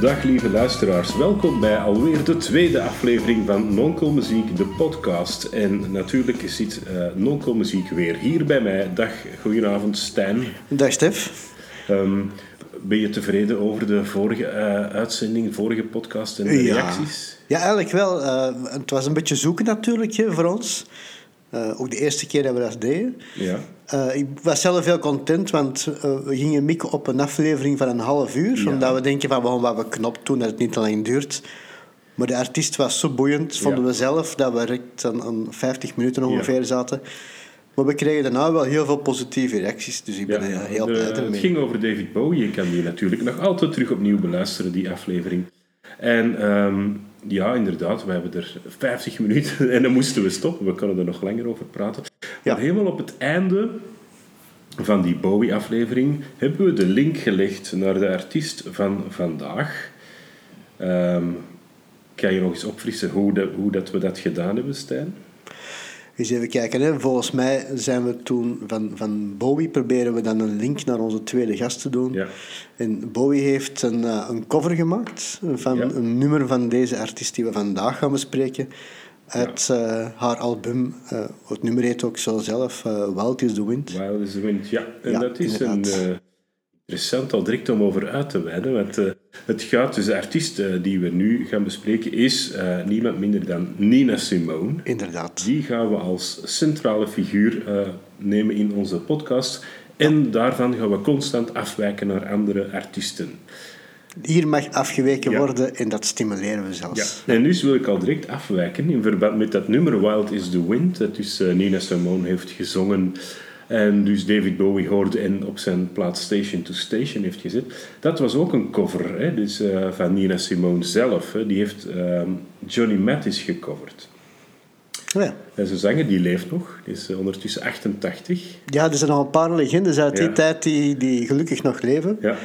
Dag lieve luisteraars, welkom bij alweer de tweede aflevering van Nonkel Muziek, de podcast. En natuurlijk zit uh, Nonkel Muziek weer hier bij mij. Dag, goedenavond Stijn. Dag Stef. Ehm, ben je tevreden over de vorige uh, uitzending, vorige podcast en de reacties? Ja, eigenlijk wel. Uh, het was een beetje zoeken natuurlijk voor ons. Uh, ook de eerste keer dat we dat deden. Ja. Uh, ik was zelf heel content, want uh, we gingen mikken op een aflevering van een half uur. Ja. Omdat we denken van we gaan wat beknopt doen, dat het niet te lang duurt. Maar de artiest was zo boeiend, vonden ja. we zelf, dat we direct aan, aan 50 minuten ongeveer zaten. Maar we kregen daarna wel heel veel positieve reacties, dus ik ben heel blij ermee. Het ging over David Bowie, je kan die natuurlijk nog altijd terug opnieuw beluisteren, die aflevering. En um, ja, inderdaad, we hebben er 50 minuten en dan moesten we stoppen. We kunnen er nog langer over praten. Ja. Maar helemaal op het einde van die Bowie-aflevering hebben we de link gelegd naar de artiest van vandaag. Um, kan je nog eens opfrissen hoe, de, hoe dat we dat gedaan hebben, Stijn? Eens even kijken. Hè. Volgens mij zijn we toen van, van Bowie proberen we dan een link naar onze tweede gast te doen. Ja. En Bowie heeft een, uh, een cover gemaakt van Ja. een nummer van deze artiest die we vandaag gaan bespreken. Uit uh, haar album, uh, het nummer heet ook zo zelf, Wild is the Wind. Wild is the Wind, ja. En Ja, dat is een inderdaad. eh, interessant al direct om over uit te wijden. Want eh, het gaat, dus de artiest eh, die we nu gaan bespreken is eh, niemand minder dan Nina Simone. Inderdaad. Die gaan we als centrale figuur nemen in onze podcast. En daarvan gaan we constant afwijken naar andere artiesten. Hier mag afgeweken Ja. worden en dat stimuleren we zelfs. En nu wil ik al direct afwijken in verband met dat nummer Wild is the Wind, dat dus Nina Simone heeft gezongen en dus David Bowie hoorde en op zijn plaat Station to Station heeft gezet. Dat was ook een cover hè, dus, eh, van Nina Simone zelf. Hè. Die heeft ehm, Johnny Mathis gecoverd. Ja. En zijn zanger die leeft nog, die is eh, ondertussen 88. ja, er zijn al een paar legendes uit die Ja. tijd die, die gelukkig nog leven. Ja.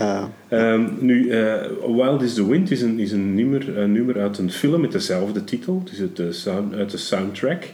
Uh, Ehm, nu, eh, Wild is the Wind is een, is een, nummer, een nummer uit een film met dezelfde titel, dus uit de, sound, uit de soundtrack.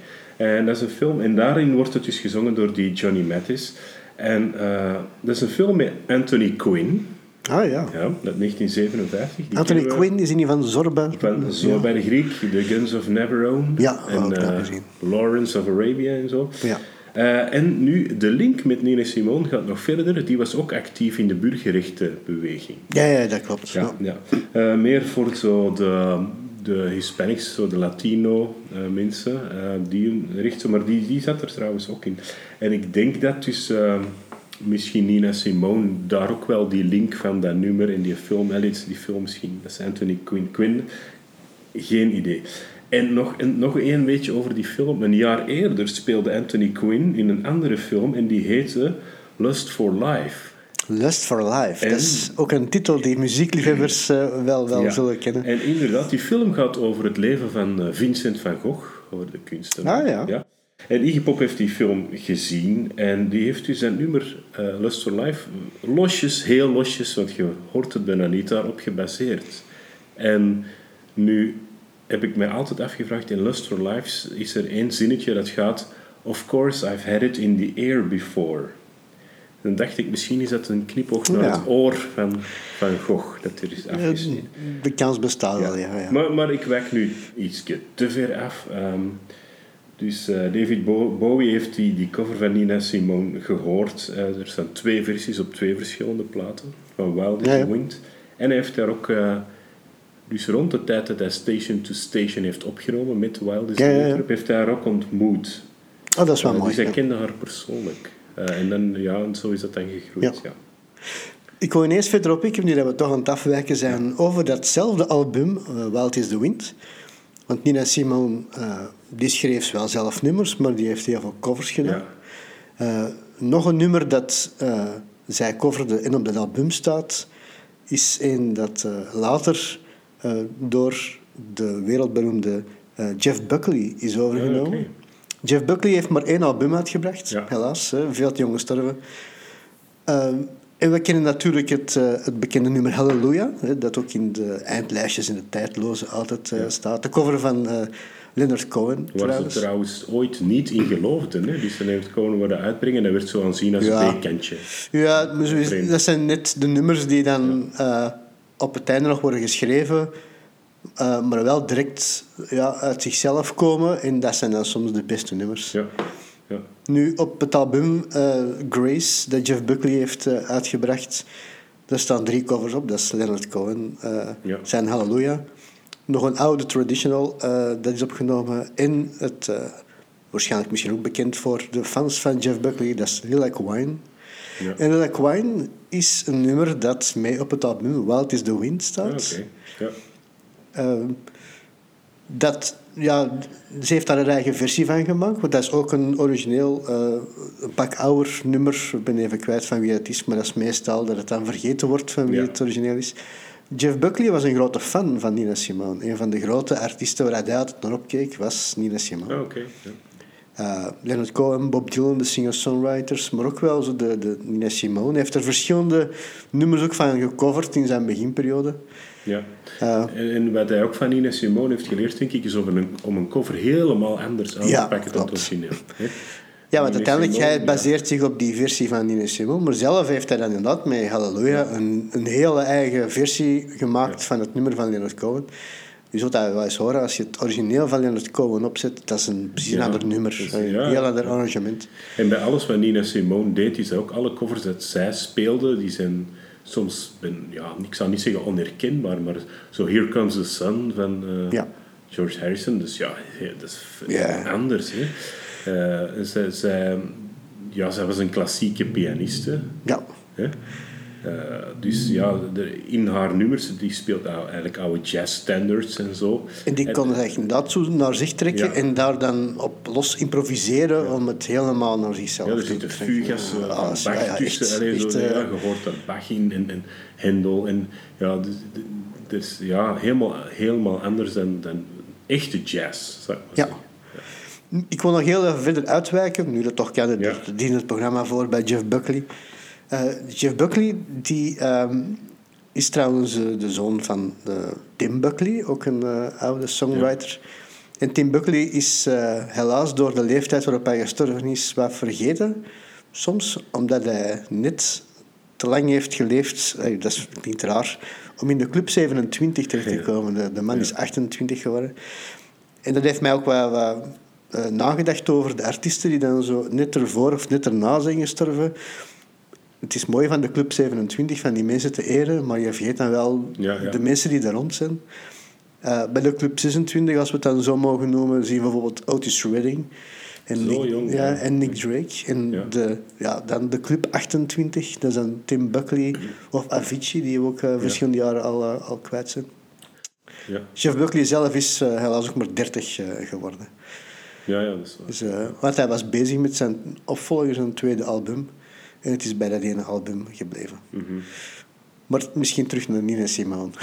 En dat is een film, en daarin wordt het dus gezongen door die Johnny Mathis. En eh, dat is een film met Anthony Quinn, ah ja. ja, uit 1957. Die Anthony we Quinn is in die van Zorba. Van, zo bij de Griek, The Guns of Neverone. Ja, en dat eh, gezien. Lawrence of Arabia en zo. Ja. Eh, en nu, de link met Nina Simone gaat nog verder. Die was ook actief in de burgerrechtenbeweging. Ja, ja, dat klopt. Ja, ja. Eh, meer voor zo de, de Hispanics, zo de Latino eh, mensen, eh, die richten, maar die, die zat er trouwens ook in. En ik denk dat dus eh, misschien Nina Simone daar ook wel die link van dat nummer in die film, iets, die film misschien, dat is Anthony Quinn, Quinn geen idee. En nog, en nog één beetje over die film. Een jaar eerder speelde Anthony Quinn in een andere film en die heette Lust for Life. Lust for Life. En- Dat is ook een titel die muziekliefhebbers eh, wel, wel Ja. zullen kennen. En inderdaad, die film gaat over het leven van eh, Vincent van Gogh, over de kunstenaar. Ah, ja. En Iggy Pop heeft die film gezien en die heeft dus zijn nummer eh, Lust for Life losjes, heel losjes, want je hoort het bijna niet, daarop gebaseerd. En nu heb ik mij altijd afgevraagd, in Lust for Life is er één zinnetje dat gaat Of course I've had it in the air before. Dan dacht ik, misschien is dat een knipoog naar Ja. het oor van Van Gogh, dat er is afgesneden. de kans bestaat wel, ja. ja. Maar, maar ik wijk nu iets te ver af. Ehm, dus eh, David Bo- Bowie heeft die, die cover van Nina Simone gehoord. Eh, er staan twee versies op twee verschillende platen van Wild is Ja, the Wind. En hij heeft daar ook, eh, dus rond de tijd dat hij Station to Station heeft opgenomen met Wild is Ja, the ja, Wind, ja. heeft hij haar ook ontmoet. Oh, dat is wel mooi. dus hij kende haar persoonlijk. Eh, en dan, ja, en zo is dat dan gegroeid. Ja. Ja. Ik wil ineens verder op ik, nu dat we toch aan het afwijken zijn, over datzelfde album, eh, Wild is the Wind. Want Nina Simone, eh, die schreef wel zelf nummers, maar die heeft heel veel covers gedaan. Ja. Nog een nummer dat zij coverde en op dat album staat, is een dat later door de wereldberoemde Jeff Buckley is overgenomen. Ah, oké. Jeff Buckley heeft maar één album uitgebracht, Ja. helaas, hè, veel te jong gestorven. Ehm, en we kennen natuurlijk het, eh, het bekende nummer Hallelujah, hè, dat ook in de eindlijstjes in de tijdloze altijd eh, staat. De cover van eh, Leonard Cohen Waar trouwens. ze trouwens ooit niet in geloofden. Hè? Dus ze heeft gewoon worden uitbrengen en dat werd zo aanzien als Ja. een bekantje. Ja, maar zo is- Vreemd. dat zijn net de nummers die dan op het einde nog worden geschreven, uh, maar wel direct ja, uit zichzelf komen. En dat zijn dan soms de beste nummers. Ja. Ja. Nu, op het album uh, Grace, dat Jeff Buckley heeft uh, uitgebracht, daar staan drie covers op. Dat is Leonard Cohen, Ja. zijn Hallelujah. Nog een oude traditional, dat is opgenomen in het... waarschijnlijk misschien ook bekend voor de fans van Jeff Buckley, dat is Lilac Wine. Ja. En Lilac Wine is een nummer dat mee op het album Wild is the Wind staat. Oké. Ja. Dat, ja, ze heeft daar een eigen versie van gemaakt, want dat is ook een origineel, uh, een pak ouder nummer. Ik ben even kwijt van wie het is, maar dat is meestal dat het dan vergeten wordt van wie Ja. het origineel is. Jeff Buckley was een grote fan van Nina Simone. Een van de grote artiesten waar hij altijd naar opkeek was Nina Simone. Ah. Ja. Uh, Leonard Cohen, Bob Dylan, de singer-songwriters, maar ook wel zo de, de Nina Simone. Hij heeft er verschillende nummers ook van gecoverd in zijn beginperiode. Ja. Uh, En, wat hij ook van Nina Simone heeft geleerd, denk ik, is om een, om een cover helemaal anders aan Ja, te pakken dan het origineel. hè. Ja, want Nina uiteindelijk, Simone, hij ja. baseert zich op die versie van Nina Simone. Maar zelf heeft hij dan inderdaad met Hallelujah een, een hele eigen versie gemaakt van het nummer van Leonard Cohen. Je zult dat wel eens horen, als je het origineel van Leonard Cohen opzet, dat is een precies Ja, ander nummer. is- een ja. heel ander arrangement. En bij alles wat Nina Simone deed, is dat ook alle covers dat zij speelde, die zijn soms, ben, ja, ik zou niet zeggen onherkenbaar, maar zo Here Comes the Sun van eh, Ja. George Harrison, dus ja, dat is anders. Hè. Eh, zij, zij, ja, zij was een klassieke pianiste. Ja, Hè? Eh, dus ja, de, in haar nummers, die speelt eigenlijk oude jazz standards en zo. en die kon echt inderdaad zo naar zich trekken Ja. en daar dan op los improviseren om het helemaal naar zichzelf Ja, er te zitten trekken. fugas eh, Ja, van alles. Bach Ja, ja, tussen. echt, Allee, zo, echt, eh, ja, je hoort er Bach in en, en Hendel. En, ja, dus, dus, ja, helemaal, helemaal anders dan, dan echte jazz, zou ik maar Ja. zeggen. Ik wil nog heel even verder uitwijken, nu dat toch kan, Ja. daar dient het programma voor bij Jeff Buckley. Eh, Jeff Buckley die, ehm, is trouwens eh, de zoon van eh, Tim Buckley, ook een oude songwriter. En Tim Buckley is helaas door de leeftijd waarop hij gestorven is wat vergeten. Soms omdat hij net te lang heeft geleefd, dat is niet raar, om in de Club 27 terecht te komen. De, de man Ja. is 28 geworden. En dat heeft mij ook wel wat nagedacht over de artiesten die dan zo net ervoor of net erna zijn gestorven. Het is mooi van de Club 27 van die mensen te eren, maar je vergeet dan wel Ja, ja. de mensen die daar rond zijn. Eh, bij de Club 26, als we het dan zo mogen noemen, zien we bijvoorbeeld Otis Redding. En Zo Nick, jong, ja, en Nick Drake. En Ja. De, ja, dan de Club 28, dat is dan Tim Buckley of Avicii, die we ook eh, verschillende jaren al, eh, al kwijt zijn. Ja. Jeff Buckley zelf is helaas ook maar 30 eh, geworden. Ja, ja, dat is waar. Dus, want hij was bezig met zijn opvolger, zijn tweede album. En het is bij dat ene album gebleven. Mhm. Maar misschien terug naar Nina Simone.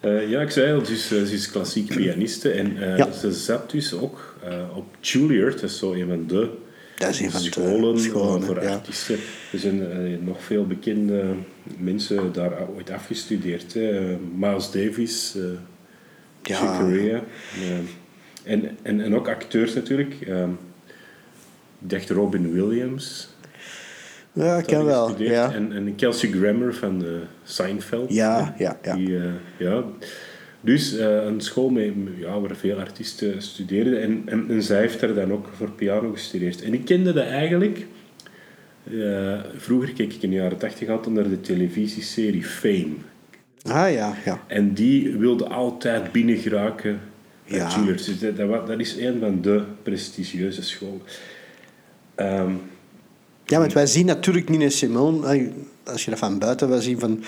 Eh, ja, ik zei al, dus, eh, ze is klassiek pianiste en eh, Ja. ze zat dus ook eh, op Juilliard, dat is zo een van de Dat is een van de scholen, eh, voor ja. artiesten. Er zijn eh, nog veel bekende mensen daar ooit afgestudeerd. Hè. Miles Davis, eh Ja. Chick Corea. eh, en, en, en ook acteurs natuurlijk. Eh, ik dacht Robin Williams. Ja, daar kan wel. Ja, En, en Kelsey Grammer van de Seinfeld. ja, ja. ja. Die, eh, ja. Dus eh, een school met, ja, waar veel artiesten studeerden. En, en, en zij heeft daar dan ook voor piano gestudeerd. En ik kende dat eigenlijk... eh, vroeger keek ik in de jaren tachtig altijd naar de televisieserie Fame. Ah ja, ja. En die wilde altijd binnen geraken bij Ja. Dus dat, dat is een van de prestigieuze scholen. Ehm, Ja, want wij zien natuurlijk Nina Simone, als je dat van buiten wil zien, van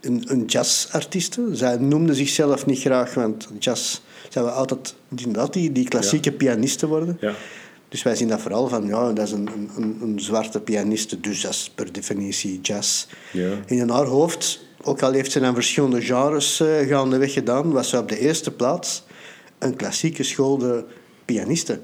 een, een jazzartieste. Zij noemde zichzelf niet graag, want jazz zijn we altijd inderdaad die, die klassieke pianisten worden. ja. Dus wij zien dat vooral van, ja, dat is een, een, een zwarte pianiste, dus dat is per definitie jazz. Ja. En in haar hoofd, ook al heeft ze dan verschillende genres uh, gaandeweg gedaan, was ze op de eerste plaats een klassieke schoolde pianiste.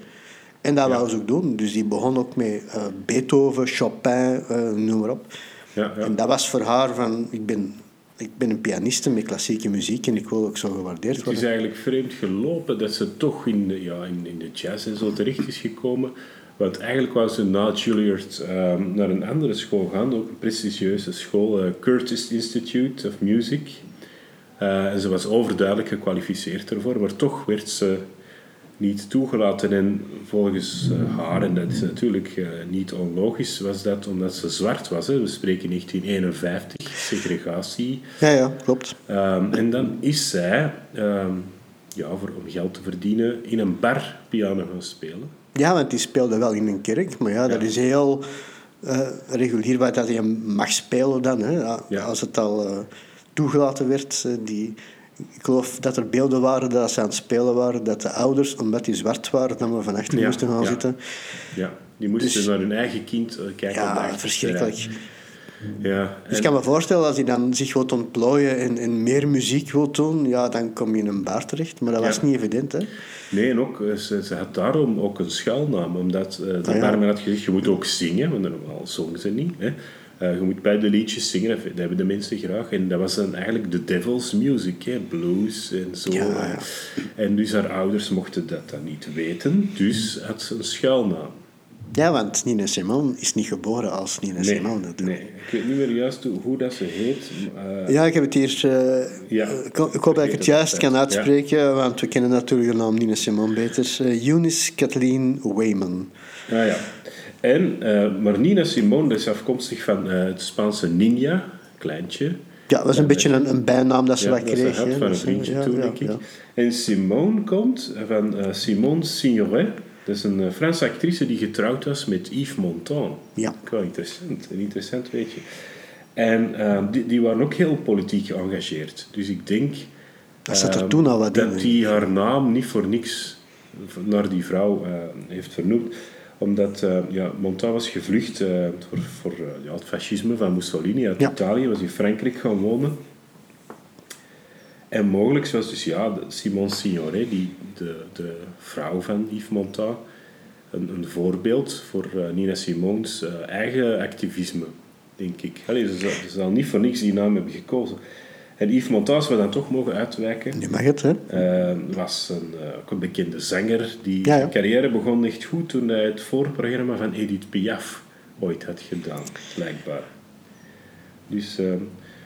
En dat wou ze ook doen. Dus die begon ook met uh, Beethoven, Chopin, uh, noem maar op. En dat was voor haar van, ik ben, ik ben een pianiste met klassieke muziek en ik wil ook zo gewaardeerd Het is worden. eigenlijk vreemd gelopen dat ze toch in de, ja, in, in de jazz en zo terecht is gekomen. Want eigenlijk wou ze na Juilliard ehm, naar een andere school gaan, ook een prestigieuze school, eh, Curtis Institute of Music. en ze was overduidelijk gekwalificeerd ervoor, maar toch werd ze niet toegelaten. En volgens haar, en dat is natuurlijk niet onlogisch, was dat omdat ze zwart was. Hè. We spreken 1951, segregatie. Ja, ja, klopt. Ehm, en dan is zij, ehm, ja, voor, om geld te verdienen, in een bar piano gaan spelen. Ja, want die speelde wel in een kerk, maar ja, dat is heel uh, regulier wat dat je mag spelen dan. Hè. Als het al uh, toegelaten werd, uh, die, ik geloof dat er beelden waren dat ze aan het spelen waren, dat de ouders, omdat die zwart waren, dan maar van achter ja, moesten gaan zitten. Ja, die moesten dus, naar hun eigen kind kijken. Ja, verschrikkelijk. Ja, Dus ik kan me voorstellen, als hij dan zich wilt ontplooien en, en meer muziek wil doen, ja, dan kom je in een bar terecht. Maar dat was niet evident, hè? Nee, en ook, ze, ze had daarom ook een schuilnaam. Omdat uh, de ah, barman had gezegd, je moet ook zingen, want normaal zongen ze niet. Hè. Uh, je moet bij de liedjes zingen, dat hebben de mensen graag. En dat was dan eigenlijk de devil's music, hè, blues en zo. Ja, ja. En dus haar ouders mochten dat dan niet weten, dus had ze een schuilnaam. Ja, want Nina Simon is niet geboren als Nina nee, Simon. Nee, ik weet niet meer juist hoe dat ze heet. Uh, ja, ik heb het hier... Uh, ja, ik, hoop dat ik het juist kan uitspreken, ja. want we kennen natuurlijk de naam Nina Simon beter. Uh, Eunice Kathleen Wayman. Ah ja. En, maar Nina Simone is afkomstig van het Spaanse ninja, kleintje. Ja, dat was een beetje een, een, bijnaam dat ze ja, wat kreeg. Dat van een vriendje toen, denk ik. En Simone komt van Simone Signoret dat is een eh, Franse actrice die getrouwd was met Yves Montand. Ja. Wel interessant, een interessant weetje. En uh, die, die waren ook heel politiek geëngageerd. Dus ik denk dat, uh, er toen al wat dat die haar naam niet voor niks naar die vrouw uh, heeft vernoemd. Omdat ja, Montand was gevlucht voor, voor ja, het fascisme van Mussolini uit Italië, was in Frankrijk gaan wonen. En mogelijk was dus ja, Simone Signoret, die, de, de vrouw van Yves Montand, een, een voorbeeld voor Nina Simone's uh, eigen activisme, denk ik. Allee, ze, zal, ze zal niet voor niks die naam hebben gekozen. En Yves Montand, we dan toch mogen uitwijken, Je mag het, hè? Uh, was een, ook een bekende zanger die zijn carrière begon echt goed toen hij het voorprogramma van Edith Piaf ooit had gedaan, blijkbaar. Dus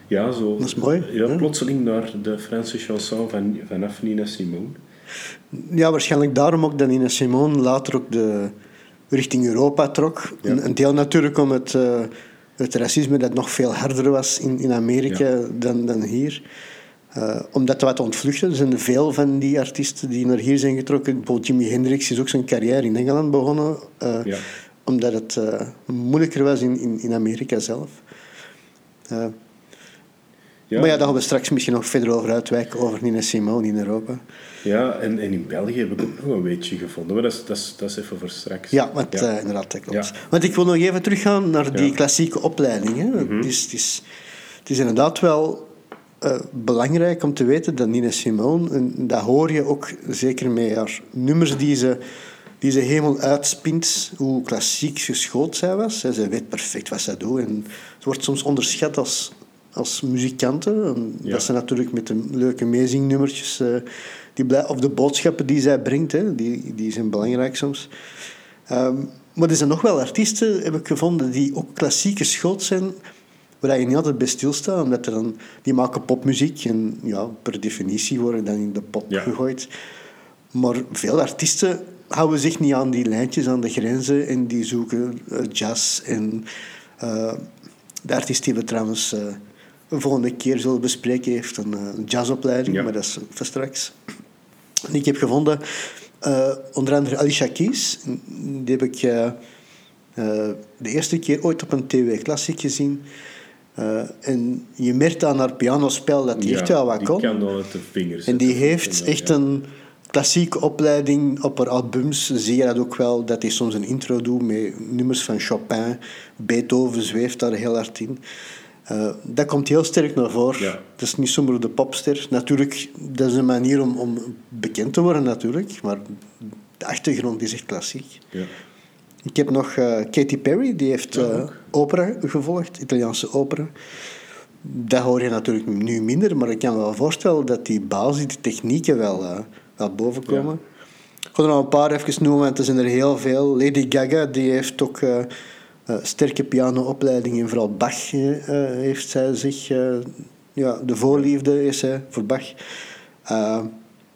ja, zo. Dat is mooi. Ja, plotseling naar de Franse chanson van, vanaf Nina Simone. Ja, waarschijnlijk daarom ook dat Nina Simone later ook de, richting Europa trok. Een, deel natuurlijk om het, uh, het racisme dat nog veel harder was in, in Amerika dan, dan hier. Uh, om dat wat ontvluchten. Er zijn veel van die artiesten die naar hier zijn getrokken. Bijvoorbeeld Jimi Hendrix is ook zijn carrière in Engeland begonnen. Uh, ja. Omdat het moeilijker was in, in, in Amerika zelf. Ja. Maar ja, daar gaan we straks misschien nog verder over uitwijken, over Nina Simone in Europa. Ja, en, en in België heb ik ook nog een weetje gevonden, maar dat is, dat is, dat is even voor straks. Ja, want, ja. Uh, inderdaad, dat klopt. Ja. Want ik wil nog even teruggaan naar die klassieke opleiding. Hè. Mm het, is, het, is, het is inderdaad wel uh, belangrijk om te weten dat Nina Simone, en dat hoor je ook zeker met haar nummers die ze, die ze helemaal uitspint, hoe klassiek geschoold zij was. Zij weet perfect wat zij doet en het wordt soms onderschat als als muzikanten. Dat zijn natuurlijk met de leuke meezingnummertjes. Uh, die of de boodschappen die zij brengt, hè, die, die zijn belangrijk soms. Um, maar er zijn nog wel artiesten, heb ik gevonden, die ook klassieke schot zijn, waar je niet altijd bij stilstaat, omdat er dan, die maken popmuziek en ja, per definitie worden dan in de pop gegooid. Maar veel artiesten houden zich niet aan die lijntjes, aan de grenzen en die zoeken uh, jazz en uh, de artiest die we trouwens een volgende keer zullen bespreken, heeft een, een jazzopleiding, maar dat is voor straks. En ik heb gevonden, uh, onder andere Alicia Keys, die heb ik uh, uh, de eerste keer ooit op een TV Classic gezien. en je merkt aan haar pianospel dat die echt wel wat kon. kan dan de vingers. En die heeft echt een klassieke opleiding op haar albums. Zie je dat ook wel, dat hij soms een intro doet met nummers van Chopin. Beethoven zweeft daar heel hard in. Uh, dat komt heel sterk naar voren. Ja. Het is niet zomaar de popster. Natuurlijk, dat is een manier om, om bekend te worden, natuurlijk. Maar de achtergrond is echt klassiek. Ja. Ik heb nog uh, Katy Perry, die heeft uh, opera gevolgd, Italiaanse opera. Dat hoor je natuurlijk nu minder, maar ik kan me wel voorstellen dat die basis, die technieken wel, wel bovenkomen. Ja. Ik ga er nog een paar even noemen, want er zijn er heel veel. Lady Gaga, die heeft ook sterke pianoopleiding en vooral Bach uh, heeft zij zich ja, de voorliefde is hij voor Bach.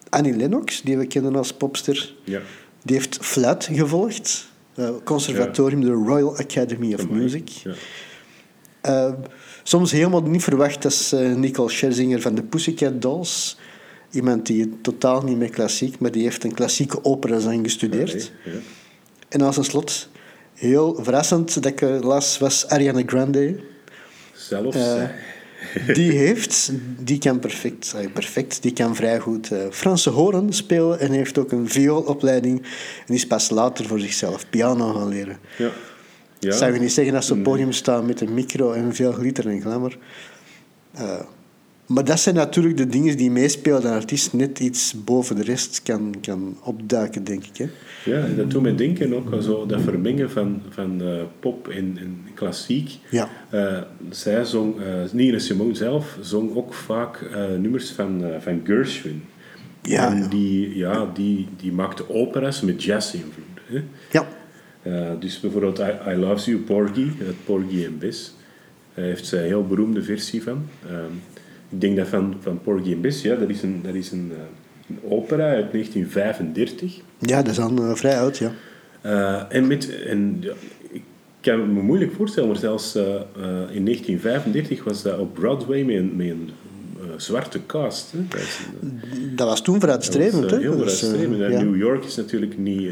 Annie Lennox, die we kennen als popster, Ja. die heeft fluit gevolgd. Uh, conservatorium, de Royal Academy of. Music. Ja. Uh, soms helemaal niet verwacht als uh, Nicole Scherzinger van de Pussycat Dolls. Iemand die totaal niet met klassiek, maar die heeft een klassieke opera zijn gestudeerd. En als een slot, heel verrassend dat ik las, was Ariana Grande. Zelfs. Eh, Die heeft, die kan perfect, eh, perfect die kan vrij goed eh, Franse horen spelen en heeft ook een vioolopleiding. En is pas later voor zichzelf piano gaan leren. ja. Ja. Zou je niet zeggen dat ze op het podium staan met een micro en veel glitter en glamour. Maar dat zijn natuurlijk de dingen die meespelen dat een artiest net iets boven de rest kan, kan opduiken, denk ik. Hè? Ja, en dat doet me denken ook aan zo dat vermengen van, van eh, pop en, en klassiek. Ja. Eh, zij zong, eh Nina Simone zelf, zong ook vaak nummers van, van Gershwin. Ja, en. Die, ja, die, die maakte operas met jazz-invloed. Ja, dus bijvoorbeeld I, I Love You, Porgy, het Porgy en Bess. Daar heeft zij een heel beroemde versie van. Ehm, ik denk dat van, van Porgy en Bess, ja, dat is een, dat is een, eh, een opera uit 1935. ja dat is dan eh, vrij oud, ja. Eh, en met, en, ja, ik kan me moeilijk voorstellen, maar zelfs in 1935 was dat op Broadway met een, met een zwarte cast. Hè. Dat was toen vooruitstrevend. hè? heel vooruitstrevend. En ja. New York is natuurlijk niet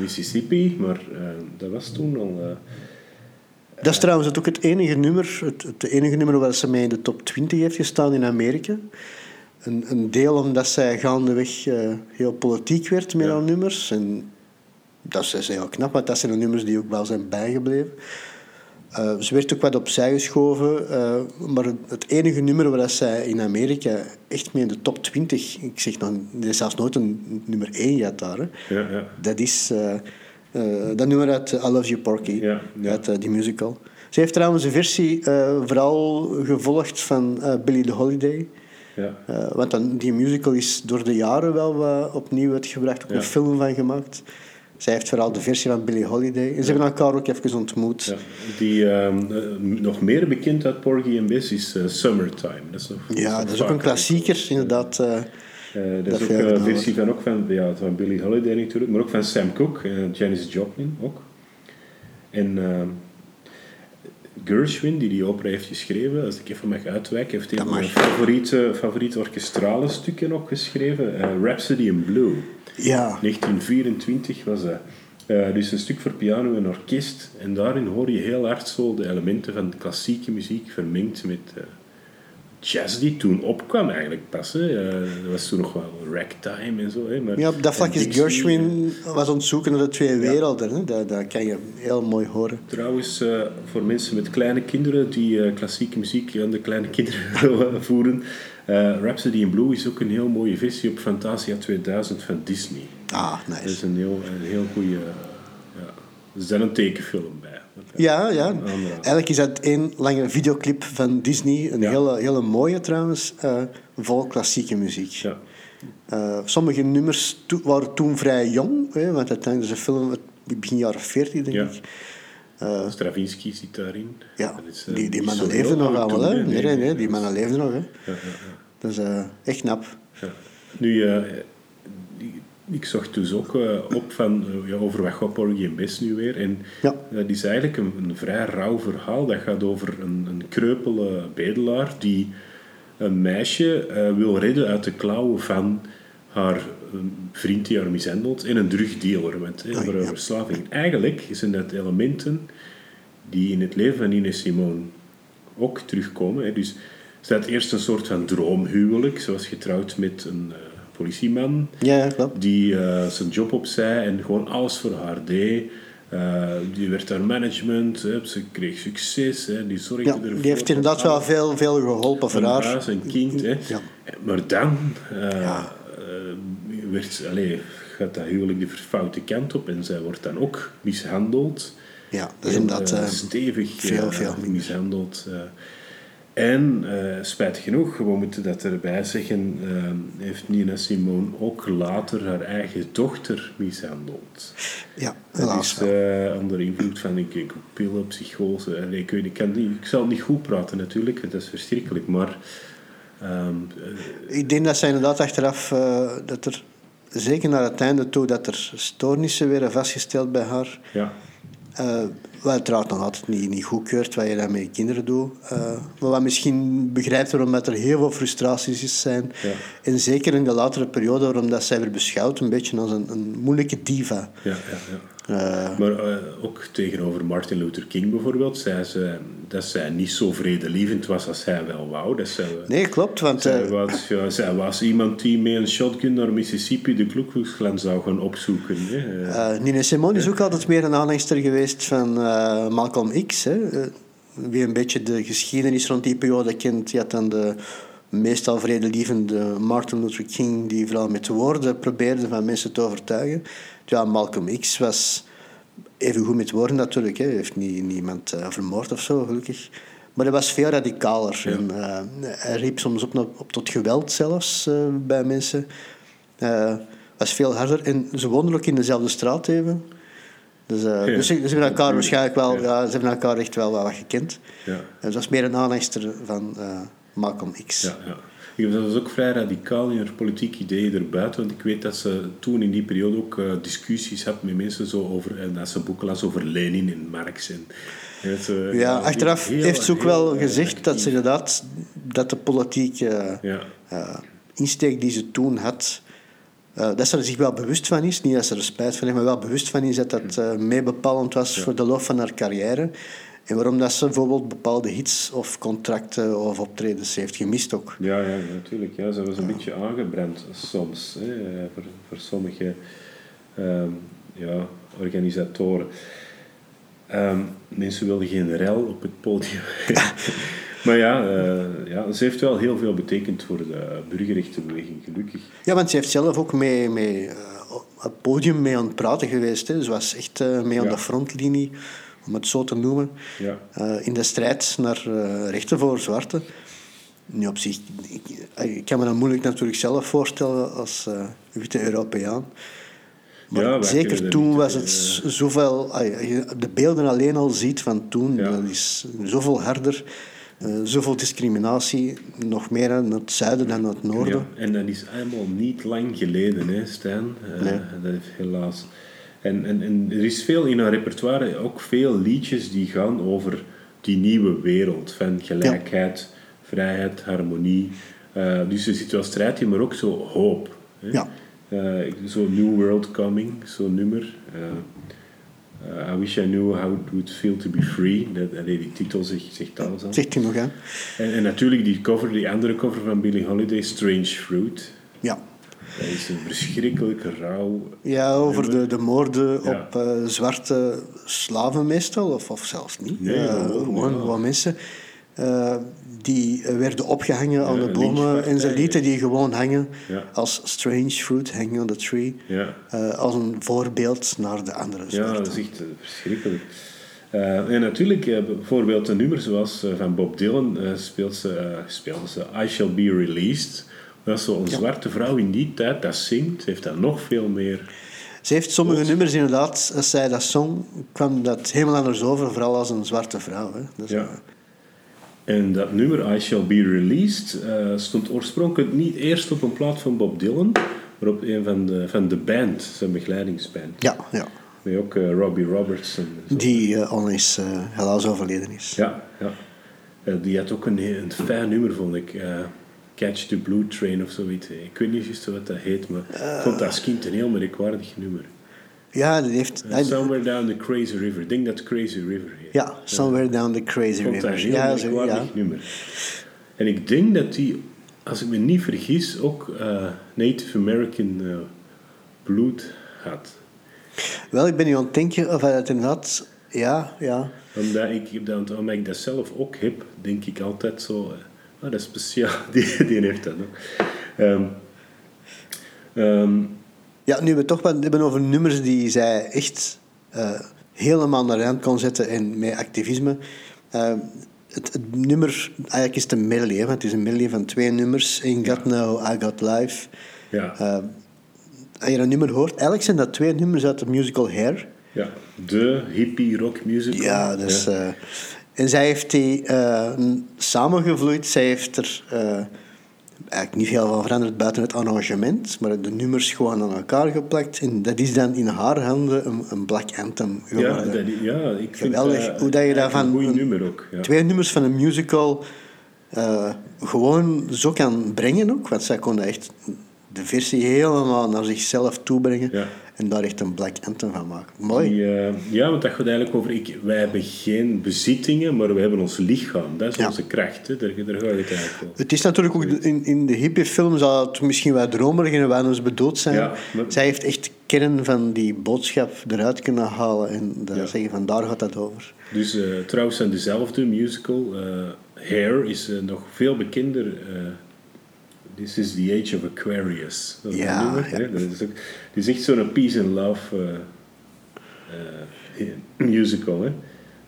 Mississippi, maar dat was toen al... Dat is trouwens ook het enige nummer, het, het enige nummer waar ze mee in de top 20 heeft gestaan in Amerika. Een, een deel omdat zij gaandeweg eh, heel politiek werd met Ja. haar nummers. En dat is, heel knap, want dat zijn de nummers die ook wel zijn bijgebleven. Eh, ze werd ook wat opzij geschoven, eh, maar het, enige nummer waar zij in Amerika echt mee in de top 20, ik zeg nog, er is zelfs nooit een nummer 1 gehad daar, hè. ja, ja. Dat is dat nummer uit I Love You Porky, Ja, ja. uit eh, die musical. Ze heeft trouwens een versie eh, vooral gevolgd van eh, Billie the Holiday. ja. Eh, want dan, die musical is door de jaren wel wat opnieuw uitgebracht, ook Ja. een film van gemaakt. Zij heeft vooral de versie van Billie Holiday. En ze hebben elkaar ook even ontmoet. Die ehm, eh, nog meer bekend uit Porgy and Bess is eh, Summertime. Dat is, nog, Ja, dat is ook een klassieker, inderdaad. Eh. Eh, dat, is ook een gedaan versie van, ook van, ja, van Billie Holiday natuurlijk, maar ook van Sam Cooke en Janis Joplin ook. En ehm, Gershwin, die die opera heeft geschreven, als ik even mag uitwijken, heeft een van mijn favoriete, favoriete orkestrale stukken ook geschreven, eh, Rhapsody in Blue. Ja, 1924 was dat. Eh, dus een stuk voor piano en orkest. En daarin hoor je heel hard zo de elementen van de klassieke muziek vermengd met eh, jazz die toen opkwam eigenlijk pas. Hè. Dat was toen nog wel ragtime en zo. Hè. Maar, ja, op dat vlak is Gershwin was aan het zoeken naar de twee werelden. Hè. Dat, dat kan je heel mooi horen. Trouwens, eh, voor mensen met kleine kinderen die eh, klassieke muziek aan de kleine kinderen voeren. eh, Rhapsody in Blue is ook een heel mooie versie op Fantasia 2000 van Disney. Ah, Dat is nice. een heel, een heel goede... ja, is een tekenfilm. Ja, ja. Eigenlijk is dat één lange videoclip van Disney. Een hele, hele mooie trouwens, eh, vol klassieke muziek. Ja. Eh, sommige nummers to- waren toen vrij jong, hè, want uiteindelijk is een film begin jaren 40, denk Ja. ik. Eh, Stravinsky zit daarin. ja, is, die, die mannen leven nog allemaal. toen, Hè? hè. Nee, nee, nee, die mannen leven nog. Hè. Ja, ja, Dat is echt knap. Nu, ik zocht dus ook eh, op van, eh, ja, over wat Porgy en Bess nu weer. En Ja. dat is eigenlijk een, een vrij rauw verhaal. Dat gaat over een, een kreupele bedelaar die een meisje eh, wil redden uit de klauwen van haar eh, vriend die haar mishandelt en een drugdealer. Want hè, Oei, over ja. verslaving. Eigenlijk zijn dat elementen die in het leven van Ines Simone ook terugkomen. Hè. Dus er staat eerst een soort van droomhuwelijk. Ze was getrouwd met een eh, politieman Ja, ja, klopt. die eh, zijn job opzij en gewoon alles voor haar deed. Eh, die werd haar management, hè. ze kreeg succes, hè. die zorgde Ja, ervoor. die heeft inderdaad wel veel, veel geholpen voor haar. huis, een kind. Hè. Ja. Maar dan eh, Ja. werd, allee, gaat dat huwelijk de foute kant op en zij wordt dan ook mishandeld. Ja, dat is En, inderdaad... stevig veel, veel minder. mishandeld. En eh spijtig genoeg, we moeten dat erbij zeggen, eh, heeft Nina Simone ook later haar eigen dochter mishandeld. ja, Dat helaas is wel. eh, onder invloed van ik, ik, pillen, psychose. En ik, ik, kan niet, ik zal niet goed praten natuurlijk, dat is verschrikkelijk. Maar Ehm, Ik denk dat zij inderdaad achteraf, dat er, zeker naar het einde toe, dat er stoornissen werden vastgesteld bij haar. ja, wat uiteraard nog altijd niet, niet goedkeurt wat je dan met je kinderen doet. Eh, maar wat misschien begrijpt waarom dat er heel veel frustraties is zijn. Ja. En zeker in de latere periode, waarom dat zij werd beschouwd een beetje als een, een moeilijke diva. ja, ja. ja. Eh, Maar eh, ook tegenover Martin Luther King bijvoorbeeld, zei ze dat zij niet zo vredelievend was als hij wel wou. Dat zij, nee, klopt. Want zij, was, ja, zij was iemand die met een shotgun naar Mississippi de Ku zou gaan opzoeken. Hè. Nina Simone is ook altijd meer een aanhangster geweest van eh, Malcolm X. Hè. Eh, wie een beetje de geschiedenis rond die periode kent, je had dan de meestal vredelievende Martin Luther King, die vooral met woorden probeerde van mensen te overtuigen. Ja, Malcolm X was even goed met woorden natuurlijk. Hè. Hij heeft niet, niemand eh, vermoord of zo, gelukkig. Maar hij was veel radicaler. En, hij riep soms op, op tot geweld zelfs bij mensen. Was veel harder. En ze woonden ook in dezelfde straat even. Dus, eh, dus ze, ze hebben elkaar waarschijnlijk wel... Ja. Ja. ze hebben elkaar echt wel wat gekend. ja. En ze was meer een aanhangster van eh, Malcolm X. Ja, ja. Was dus ook vrij radicaal in haar politieke ideeën erbuiten, want ik weet dat ze toen in die periode ook eh, discussies had met mensen zo over, en dat ze boeken las over Lenin en Marx. En, dat ze- Ja, achteraf heel- heeft ze ook heel, wel gezegd dat ze inderdaad... Dat de politieke Ja, insteek die ze toen had... eh, dat ze er zich wel bewust van is. Niet dat ze er spijt van heeft, maar wel bewust van is dat dat eh meebepalend was voor de loop van haar carrière. En waarom dat ze bijvoorbeeld bepaalde hits of contracten of optredens heeft gemist ook. ja, ja, natuurlijk. Ja, ze was een beetje aangebrand soms hè, eh, voor, voor sommige ehm, ja, organisatoren. Ehm, mensen wilden geen rel op het podium. maar ja, eh, ja, ze heeft wel heel veel betekend voor de burgerrechtenbeweging, gelukkig. Ja, want ze heeft zelf ook mee, mee eh, op het podium mee aan het praten geweest. Hè. Ze was echt eh, mee aan Ja. de frontlinie, om het zo te noemen. Ja. in de strijd naar rechten voor zwarten. Nu op zich, ik, ik kan me dat moeilijk natuurlijk zelf voorstellen als witte Europeaan. Maar Ja, zeker toen was het zoveel... ah, je de beelden alleen al ziet van toen, dat is zoveel harder. Eh, zoveel discriminatie, nog meer aan het zuiden dan aan het noorden. Ja, en dat is helemaal niet lang geleden, hè, Stijn. Nee. Dat is helaas. En, en, en er is veel in haar repertoire, ook veel liedjes die gaan over die nieuwe wereld van gelijkheid, vrijheid, harmonie. Eh, dus er zit wel strijd in, maar ook zo hoop. Hè. Ja. Zo New World Coming, zo'n nummer. Eh, I wish I knew how it would feel to be free. Dat, die titel zegt, zegt alles aan. Zegt u nog, hè? En, en natuurlijk die cover, die andere cover van Billie Holiday, Strange Fruit. Ja. Dat is een verschrikkelijke rouw. Ja, over de, de moorden Ja. op eh, zwarte slaven meestal, of, of zelfs niet. Nee, Eh, gewoon, ja. gewoon mensen eh, die eh, werden opgehangen aan Ja, de bomen en ze lieten die gewoon hangen Ja. als strange fruit, hanging on the tree, Ja, eh, als een voorbeeld naar de andere ja zwarte. dat is echt verschrikkelijk. En natuurlijk, bijvoorbeeld een nummer zoals van Bob Dylan speelt ze, speelde ze I Shall Be Released. Dat is zo'n zwarte vrouw in die tijd dat zingt, heeft dat nog veel meer. Ze heeft sommige nummers inderdaad, als zij dat zong, kwam dat helemaal anders over, vooral als een zwarte vrouw. Hè. Ja. En dat nummer I Shall Be Released eh, stond oorspronkelijk niet eerst op een plaat van Bob Dylan, maar op een van de, van de band, zijn begeleidingsband. ja, ja. Met ook eh, Robbie Roberts en zo. Die eh, onlangs eh, helaas overleden is. Ja, ja. Die had ook een, een fijn nummer, vond ik. Catch the Blue Train of zoiets. Ik weet niet juist wat dat heet, maar ik vond dat als kind een heel merkwaardig nummer. Ja, die heeft... Somewhere Down the Crazy River. Ik denk dat Crazy River heet. Ja, Somewhere Down the Crazy dat River. Ja, zo, ja. nummer. En ik denk dat die, als ik me niet vergis, ook eh, Native American eh, bloed had. Wel, ik ben nu aan het denken of hij dat inderdaad... Ja, ja. Omdat ik, dat, omdat ik dat zelf ook heb, denk ik altijd zo... eh, oh, dat is speciaal, die, die heeft dat ehm, Ja, nu we het toch hebben over nummers die zij echt eh, helemaal naar de hand kon zetten en met activisme. Eh, het, het nummer, eigenlijk is het een medley, hè, want het is een medley van twee nummers. Ain't Got Now, I Got Life. ja, Eh, als je een nummer hoort, eigenlijk zijn dat twee nummers uit de musical Hair. ja, de hippie rock musical. Ja, dus, Ja. en zij heeft die samengevloeid. Zij heeft er eigenlijk niet veel van veranderd buiten het arrangement, maar de nummers gewoon aan elkaar geplakt. En dat is dan in haar handen een, een Black Anthem Ja, geworden. dat, ja ik vind Geweldig. dat Hoe dat je daarvan Een nummer ook. Ja. Twee nummers van een musical eh, gewoon zo kan brengen ook. Want zij kon echt de versie helemaal naar zichzelf toebrengen. Ja. En daar echt een Black Anthem van maken. Mooi. Die, eh, ja, want dat gaat eigenlijk over... Ik, wij hebben geen bezittingen, maar we hebben ons lichaam. Dat is Ja. onze kracht. Hè. Daar, daar gaat het eigenlijk over. Het is natuurlijk ook in, in de hippie-film zou het misschien wat dromerig en wat ons bedoeld zijn. Ja, maar- Zij heeft echt kern van die boodschap eruit kunnen halen en dat Ja. zeggen van daar gaat dat over. Dus eh, trouwens aan dezelfde musical, eh, Hair, is nog veel bekender. This is the Age of Aquarius. Dat Ja, nummer, ja. Dat is, ook, het is echt zo'n peace and love eh, eh, musical. Hè.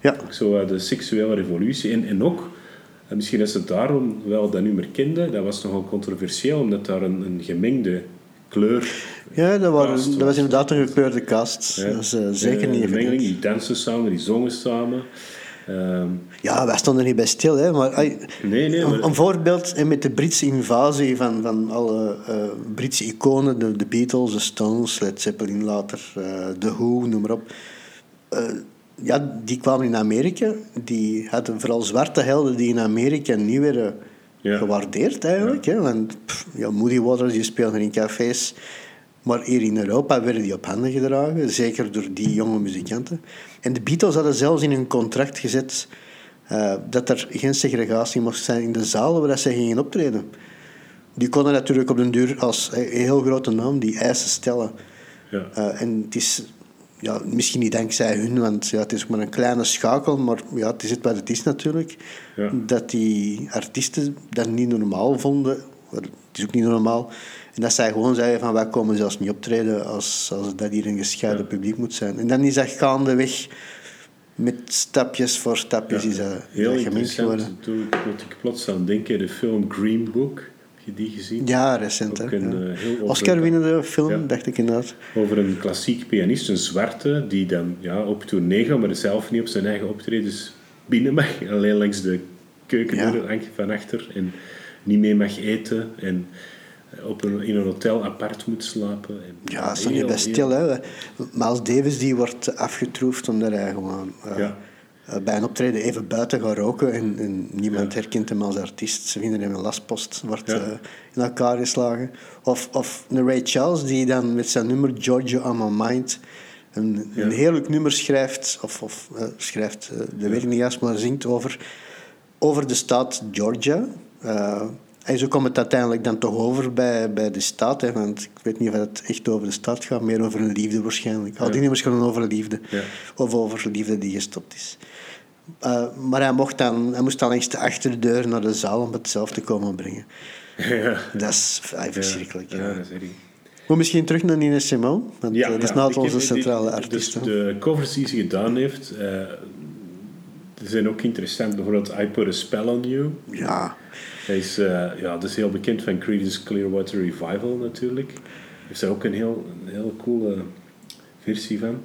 Ja, Ook zo eh, de seksuele revolutie. En, en ook, en misschien dat ze daarom wel dat nummer kenden, dat was nogal controversieel, omdat daar een, een gemengde kleur... ja dat, waren, dat was inderdaad een gekleurde cast. hè. Dat is eh, zeker Eh, niet mengeling, evident. die dansen samen, die zongen samen. Ehm, Ja, wij stonden er niet bij stil. Hè, maar, ai, nee, nee, een, maar... een voorbeeld eh, met de Britse invasie van, van alle eh, Britse iconen, de, de Beatles, de Stones, Led Zeppelin later, eh The Who, noem maar op. Eh, ja, die kwamen in Amerika. Die hadden vooral zwarte helden die in Amerika niet werden Ja. gewaardeerd eigenlijk. Hè, want pff, ja, Moody Waters die speelden in cafés. Maar hier in Europa werden die op handen gedragen, zeker door die jonge muzikanten. En de Beatles hadden zelfs in hun contract gezet eh, dat er geen segregatie mocht zijn in de zalen waar ze gingen optreden. Die konden natuurlijk op den duur als een heel grote naam die eisen stellen. Ja. Eh, en het is ja, misschien niet dankzij hun, want ja, het is maar een kleine schakel, maar ja, het is het wat het is natuurlijk. Ja. Dat die artiesten dat niet normaal vonden. Het is ook niet normaal. En dat zij gewoon zeiden van wij komen zelfs niet optreden als, als dat hier een gescheiden Ja. publiek moet zijn. En dan is dat gaandeweg met stapjes voor stapjes is dat, Heel dat gemengd geworden. Toen moet ik plots aan denken, de film Green Book. Heb je die gezien? Ja, recent. Ook hè, een, ja. eh, heel Oscar-winnende film, Ja. dacht ik inderdaad. Over een klassiek pianist, een zwarte, die dan ja, op tournee gaat, maar zelf niet op zijn eigen optredens binnen mag. Alleen langs de keukendeur Ja. van achter. En niet mee mag eten. En op een, in een hotel apart moet slapen. En, Ja, dat is niet bij stil. Hè. Miles Davis die wordt afgetroefd omdat hij gewoon eh, Ja. eh, bij een optreden even buiten gaat roken en, en niemand herkent hem als artiest. Ze vinden hem een lastpost, wordt Ja. eh, in elkaar geslagen. Of, of een Ray Charles die dan met zijn nummer Georgia on My Mind een, een heerlijk nummer schrijft, of, of schrijft, eh, dat weet ik niet juist, maar zingt over, over de staat Georgia. En zo komt het uiteindelijk dan toch over bij, bij de staat. Hè, want ik weet niet of het echt over de staat gaat, meer over een liefde waarschijnlijk. Al die nummers gaan over liefde. Ja. Of over liefde die gestopt is. Eh, maar hij, mocht dan, hij moest dan langs de achterdeur naar de zaal om het zelf te komen brengen. Ja. Dat is verschrikkelijk. Ja, Ja. dat is erg. Maar misschien terug naar Nina Simone. Want eh, dat is nou onze centrale dus artiest. hè. de covers die ze gedaan heeft, eh, die zijn ook interessant. Bijvoorbeeld I Put a Spell on You. Ja, Hij is, eh, ja, dat is heel bekend van Creedence Clearwater Revival natuurlijk. Heeft daar ook een heel, een heel coole versie van.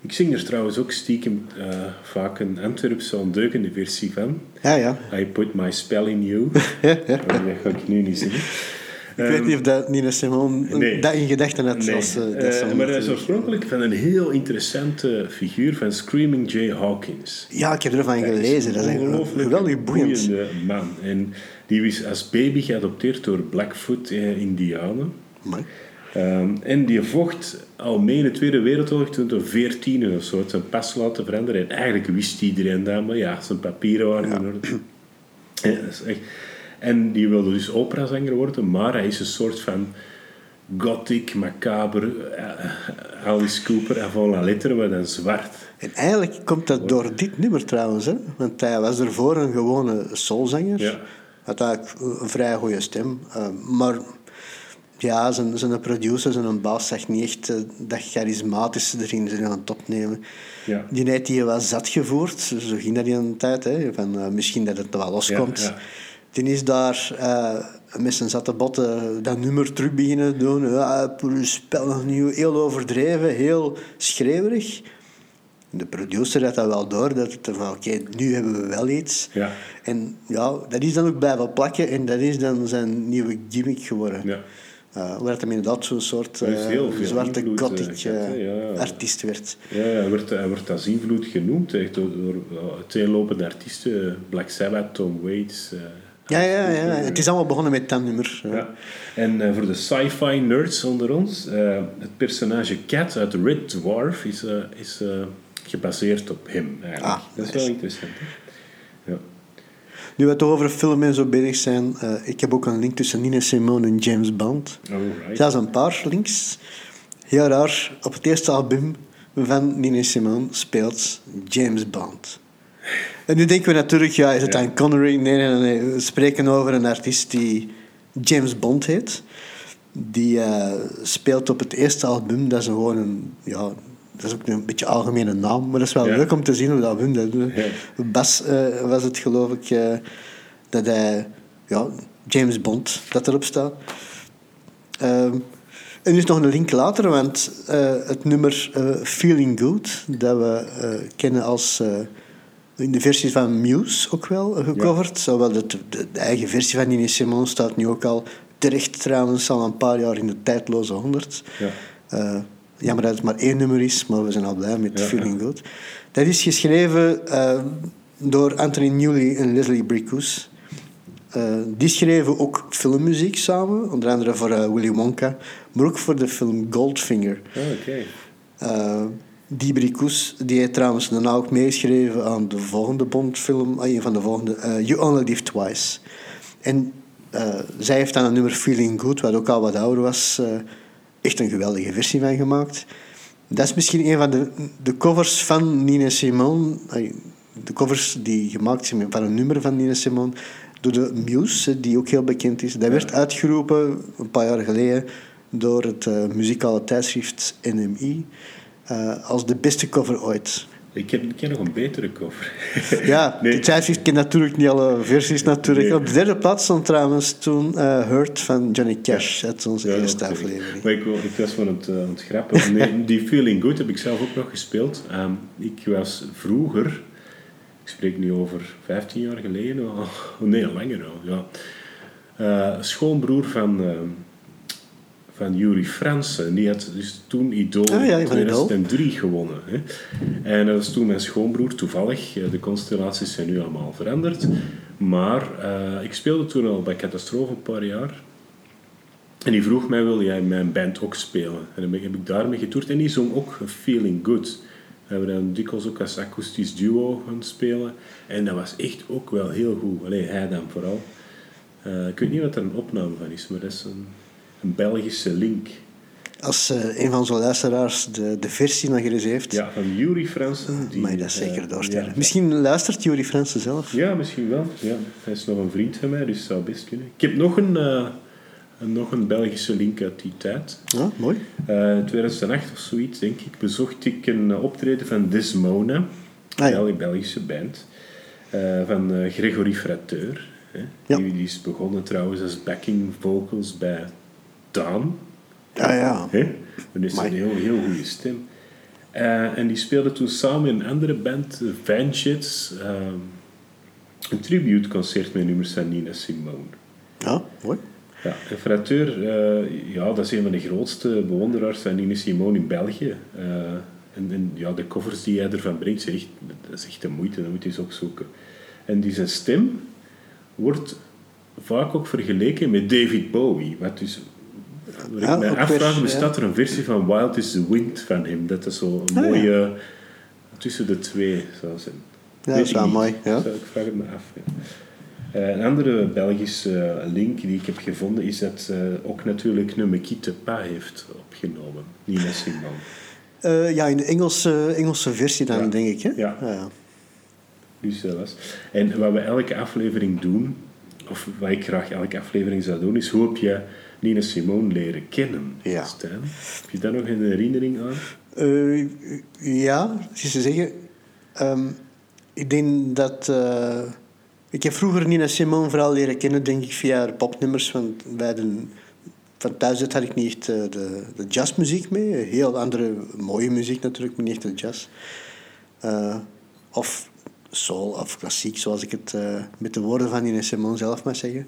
Ik zing er trouwens ook stiekem eh, vaak een Antwerpse ondeugende versie van. ja, ja. I Put My Spell in You. ja, ja. Oh, dat ga ik nu niet zingen. Ik weet niet of dat Nina Simone Ehm, nee. dat in gedachten had. Nee, Als, eh, dat maar dat is oorspronkelijk van een heel interessante figuur van Screaming Jay Hawkins. Ja, ik heb ervan gelezen. Dat is ongelooflijk geweldig boeiend. man. En die is als baby geadopteerd door Blackfoot-Indianen. Mooi. Ehm, en die vocht al mee in de Tweede Wereldoorlog toen hij 14 of zo zijn pas laten veranderen. En eigenlijk wist iedereen dat, maar ja, zijn papieren waren in orde. Echt... En die wilde dus operazanger worden, maar hij is een soort van gothic, macabre, eh, Alice Cooper avant la lettre, maar dan zwart. En eigenlijk komt dat door dit nummer trouwens. Hè? Want hij was ervoor een gewone soulzanger. Ja. Had eigenlijk een vrij goede stem. eh, maar ja, zijn, zijn producer, zijn baas, zag niet echt eh, dat charismatische erin zijn aan het opnemen. Ja. Die heeft die wel zat gevoerd. Zo ging dat in een tijd. Hè? Van, eh, misschien dat het wel loskomt. Ja, ja. Die is daar met zijn zatte botten dat nummer terug beginnen doen. Ja, spel nieuw, heel overdreven, heel schreeuwerig. De producer had dat wel door, dat het van oké, nu hebben we wel iets. Ja. En ja, dat is dan ook blijven plakken en dat is dan zijn nieuwe gimmick geworden. Ja. Uh, waar het hem inderdaad zo'n soort uh, veel zwarte invloed, gothic eh, ja, ja. artiest werd. Ja, hij wordt, hij wordt als invloed genoemd echt door, door uiteenlopende artiesten. Black Sabbath, Tom Waits. eh, Ja, ja, ja. Het is allemaal begonnen met dat nummer. ja. En eh, voor de sci-fi nerds onder ons, eh, het personage Cat uit Red Dwarf is, eh, is eh, gebaseerd op hem. Eigenlijk. Ah, dat is nice. wel interessant. Hè? Ja. Nu we toch over film en zo bezig zijn, eh, ik heb ook een link tussen Nina Simone en James Bond. Alright. Zelfs een paar links. Heel raar, op het eerste album van Nina Simone speelt James Bond. En nu denken we natuurlijk, ja, is het Ja. dan Connery? Nee, nee, nee. We spreken over een artiest die James Bond heet. Die eh, speelt op het eerste album. Dat is gewoon een, ja, dat is ook een beetje een algemene naam. Maar dat is wel Ja. leuk om te zien hoe dat album dat doet. Ja. Bas eh, was het, geloof ik, eh, dat hij, ja, James Bond, dat erop staat. Ehm, en nu is nog een link later, want eh, het nummer Feeling Good, dat we kennen als in de versies van Muse ook wel gecoverd. Zowel de, de, de eigen versie van Nina Simone staat nu ook al terecht trouwens al een paar jaar in de tijdloze honderd. Ja. Jammer dat het maar één nummer is, maar we zijn al blij met Feeling Good. Dat is geschreven eh, door Anthony Newley en Leslie Bricus. Eh, die schreven ook filmmuziek samen, onder andere voor eh, Willy Wonka, maar ook voor de film Goldfinger. Ah, Oké. Die Bricus die heeft trouwens daarna ook meegeschreven aan de volgende Bondfilm, ah, een van de volgende, You Only Live Twice. En zij heeft dan een nummer Feeling Good, wat ook al wat ouder was, echt een geweldige versie van gemaakt. Dat is misschien een van de, de covers van Nina Simone, de covers die gemaakt zijn van een nummer van Nina Simone, door de Muse, die ook heel bekend is. Dat werd uitgeroepen een paar jaar geleden door het eh, muzikale tijdschrift NMI eh, als de beste cover ooit. Ik ken, ik nog een betere cover. Ja, Nee. de tijdschrift kent natuurlijk niet alle versies natuurlijk. Nee. Op de derde plaats stond trouwens toen eh Hurt van Johnny Cash uit onze Ja, eerste aflevering. Maar ik, wou- ik was van het, aan het grappen. Nee, die Feeling Good heb ik zelf ook nog gespeeld. Ehm, ik was vroeger, ik spreek nu over 15 jaar geleden, oh nee, langer al. Ja. Eh, schoonbroer van, ehm, van Yuri Fransen. Die had dus toen Idol Ah, ja, Idol. 2003 gewonnen. Hè. En dat was toen mijn schoonbroer, toevallig. Eh, De constellaties zijn nu allemaal veranderd. Maar eh, ik speelde toen al bij Catastrofe een paar jaar. En die vroeg mij, wil jij in mijn band ook spelen? En dan heb ik daarmee getoerd. En die zong ook Feeling Good. We hebben dan dikwijls ook als akoestisch duo gaan spelen. En dat was echt ook wel heel goed. Alleen hij dan vooral. Eh, ik weet niet wat er een opname van is, maar dat is een, een Belgische link. Als eh, een van onze luisteraars de, de versie nog eens heeft, Ja, van Yuri Fransen. Die, mag je dat zeker eh, doorsturen. ja, Misschien luistert Jury Fransen zelf. Ja, misschien wel. Ja. Hij is nog een vriend van mij, dus zou best kunnen. Ik heb nog een, eh, nog een Belgische link uit die tijd. Ja, mooi. Eh 2008 of zoiets, denk ik, bezocht ik een optreden van Desmona, Ah, ja. een Belgische band, van Gregory Frateur. Hè. Ja. Die, die is begonnen trouwens als backing vocals bij Daan. Ja, ja. Hè? Dat is een heel, heel goede stem. Eh, en die speelde toen samen in een andere band, de Vanjits, eh, een tributeconcert met nummers van Nina Simone. Ja, mooi. Ja, en Frateur, eh, ja, dat is een van de grootste bewonderaars van Nina Simone in België. Eh, en, en ja, de covers die hij ervan brengt, echt, dat is echt de moeite, dat moet je eens opzoeken. En die zijn stem wordt vaak ook vergeleken met David Bowie. Wat dus, wat Ja, ik mij ook afvraag, bestaat er een versie van Wild is the Wind van hem? Dat is zo een Ah, ja. mooie, tussen de twee zou zijn. Ja, dat is wel mooi. Ja. Zou- Ik vraag het me af. ja. Eh, een andere Belgische eh, link die ik heb gevonden is dat ook natuurlijk Ne me quitte pas heeft opgenomen. Nina Simone. Eh, ja, in de Engelse, Engelse versie dan, Ja. denk ik. Hè? Ja. ja. Dus dat was. En wat we elke aflevering doen, of wat ik graag elke aflevering zou doen, is hoe heb je Nina Simone leren kennen? Ja. Stijn? Heb je daar nog een herinnering aan? Eh, ja, is te zeggen. ehm, ik denk dat. eh, ik heb vroeger Nina Simone vooral leren kennen, denk ik, via haar popnummers. Want bij de, van thuis uit had ik niet echt eh, de, de jazzmuziek mee. Heel andere mooie muziek natuurlijk, maar niet echt de jazz. Uh, of soul of klassiek, zoals ik het uh, met de woorden van Ines Simon zelf mag zeggen.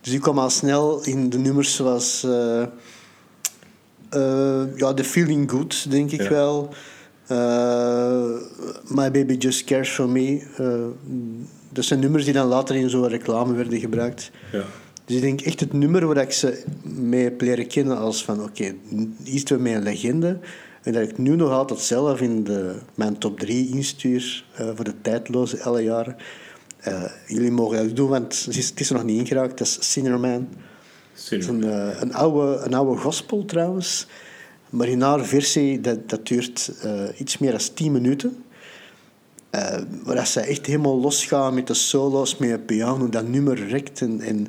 Dus ik kwam al snel in de nummers zoals uh, ja, The Feeling Good, denk ik ja. wel. My Baby Just Cares For Me. dat zijn nummers die dan later in zo'n reclame werden gebruikt. Ja. Dus ik denk echt het nummer waar ik ze mee heb leren kennen als van oké, okay, iets met een legende. En dat ik nu nog altijd zelf in de, mijn top 3 instuur uh, voor de tijdloze alle jaren. Uh, jullie mogen dat doen, want het is, het is er nog niet ingeraakt. Dat is. Een, uh, een, oude, een oude gospel trouwens. Maar in haar versie, dat, dat duurt iets meer dan 10 minuten. waar ze echt helemaal losgaan met de solo's, met een piano, dat nummer rekt. En, en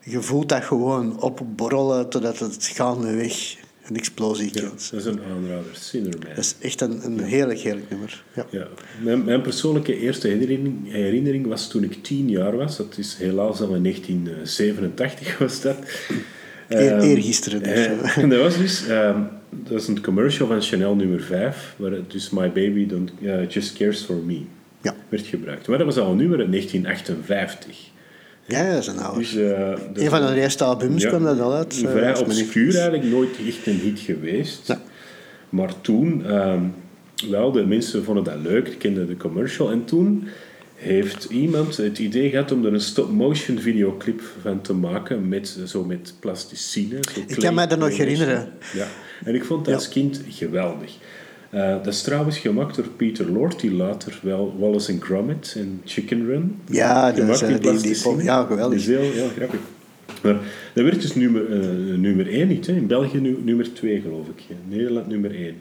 je voelt dat gewoon opborrelen totdat het gaandeweg een explosie ja, dat is een aanrader, Sinnerman. Dat is echt een, een heerlijk, heerlijk nummer. Ja. ja. Mijn, mijn, persoonlijke eerste herinnering, herinnering, was toen ik tien jaar was. Dat is helaas al in 1987 was dat. Eer, um, eergisteren dus. Uh, dat was dus... Um, dat is een commercial van Chanel nummer 5, waar het dus My Baby don't, uh, Just Cares For Me ja. werd gebruikt. Maar dat was al een nummer in 1958. Ja, dat is een oude. Dus, uh, een van de eerste albums kwam dat al uit. Vrij uh, obscuur eigenlijk, nooit echt een hit geweest. Ja. Maar toen, uh, wel, de mensen vonden dat leuk, kenden de commercial. En toen heeft iemand het idee gehad om er een stop-motion videoclip van te maken met, zo met plasticine. Zo ik kan me dat nog herinneren. Ja, en ik vond dat als kind geweldig. Uh, dat is trouwens gemaakt door Peter Lord, die later wel Wallace and Gromit en Chicken Run Ja, dat is, uh, die, die, ja, geweldig. is heel, heel grappig. Maar dat werd dus nummer, uh, nummer 1 niet. Hè. In België nu, nummer 2, geloof ik. Nederland nummer 1.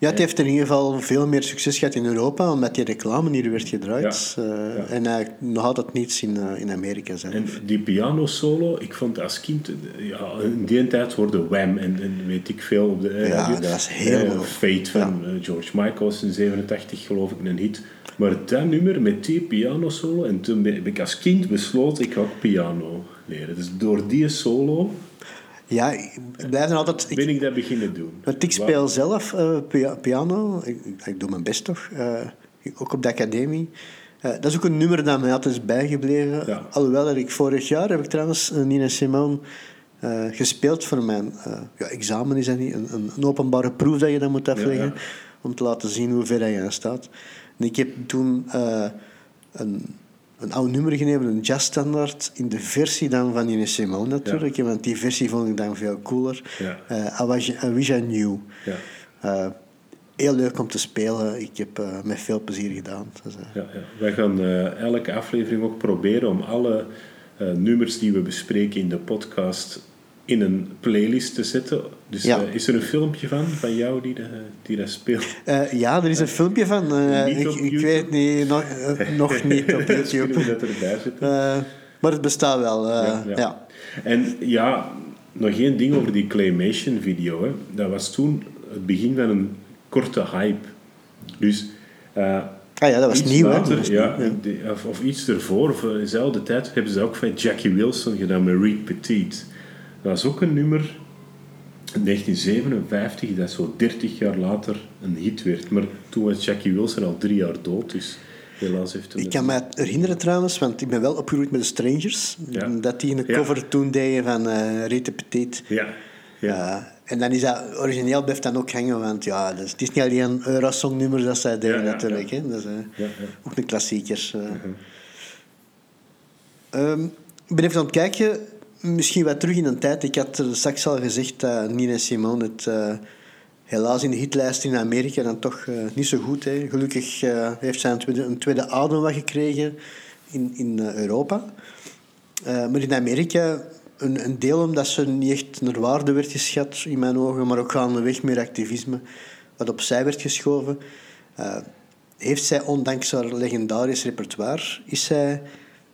Ja, het heeft in ieder geval veel meer succes gehad in Europa, omdat die reclame hier werd gedraaid. Ja, uh, En eigenlijk nog altijd niets in, uh, in Amerika zelf. En die piano solo, ik vond als kind, ja, in die tijd hoorde Wham en, en weet ik veel op de Ja, dat was heel uh, Fate van George Michael was in 87 geloof ik een hit. Maar dat nummer met die piano solo, en toen ben ik als kind besloten, ik ga ook piano leren. Dus door die solo ja, ik blijf altijd... Ik, ben ik dat beginnen doen? Want ik speel zelf uh, piano. Ik, ik, doe mijn best toch. Uh, ook op de academie. Uh, dat is ook een nummer dat mij altijd is bijgebleven. Ja. Alhoewel dat ik vorig jaar heb ik trouwens Nina Simone gespeeld voor mijn ja, examen. Is dat niet? Een, een, openbare proef dat je dan moet afleggen. Ja, om te laten zien hoe ver je aan staat. En ik heb toen een een oud nummer genomen, een jazzstandaard, in de versie dan van Ines Simone natuurlijk. Ja. Want die versie vond ik dan veel cooler. Ja. Uh, I, was, I Wish I Knew. Ja. Uh, heel leuk om te spelen. Ik heb uh, met veel plezier gedaan. Dus, ja, ja. Wij gaan elke aflevering ook proberen om alle nummers die we bespreken in de podcast in een playlist te zetten. Dus ja. uh, is er een filmpje van, van jou die, de, die dat speelt? Uh, ja, er is een filmpje van. Ik, ik, weet niet, nog, nog niet op YouTube. dat erbij zitten. maar het bestaat wel, ja, ja. En ja, nog één ding over die Claymation video. Hè. Dat was toen het begin van een korte hype. Dus... Ah ja, dat was nieuw. Later, ja, of, of, iets ervoor, of dezelfde tijd, hebben ze ook van Jackie Wilson gedaan met Reed Petit. Dat is ook een nummer, 1957, dat zo 30 jaar later een hit werd. Maar toen was Jackie Wilson al drie jaar dood, dus helaas heeft hij... Ik kan me herinneren trouwens, want ik ben wel opgegroeid met de Strangers. Dat die een cover toen deden van uh, Rete Petit. Ja. ja. en dan is dat origineel blijft dan ook hangen, want ja, dus, het is niet alleen een Eurosong-nummer dat zij deden natuurlijk. Hè. Dat is uh, ook een klassieker. Uh. Um, ik ben even aan het kijken misschien wat terug in een tijd. Ik had er straks al gezegd dat Nina Simone het uh, helaas in de hitlijst in Amerika dan toch uh, niet zo goed. Hè. Gelukkig heeft zij een tweede, een tweede adem wat gekregen in, in Europa. maar in Amerika een, een, deel omdat ze niet echt naar waarde werd geschat in mijn ogen, maar ook gaandeweg meer activisme wat opzij werd geschoven. heeft zij, ondanks haar legendarisch repertoire, is zij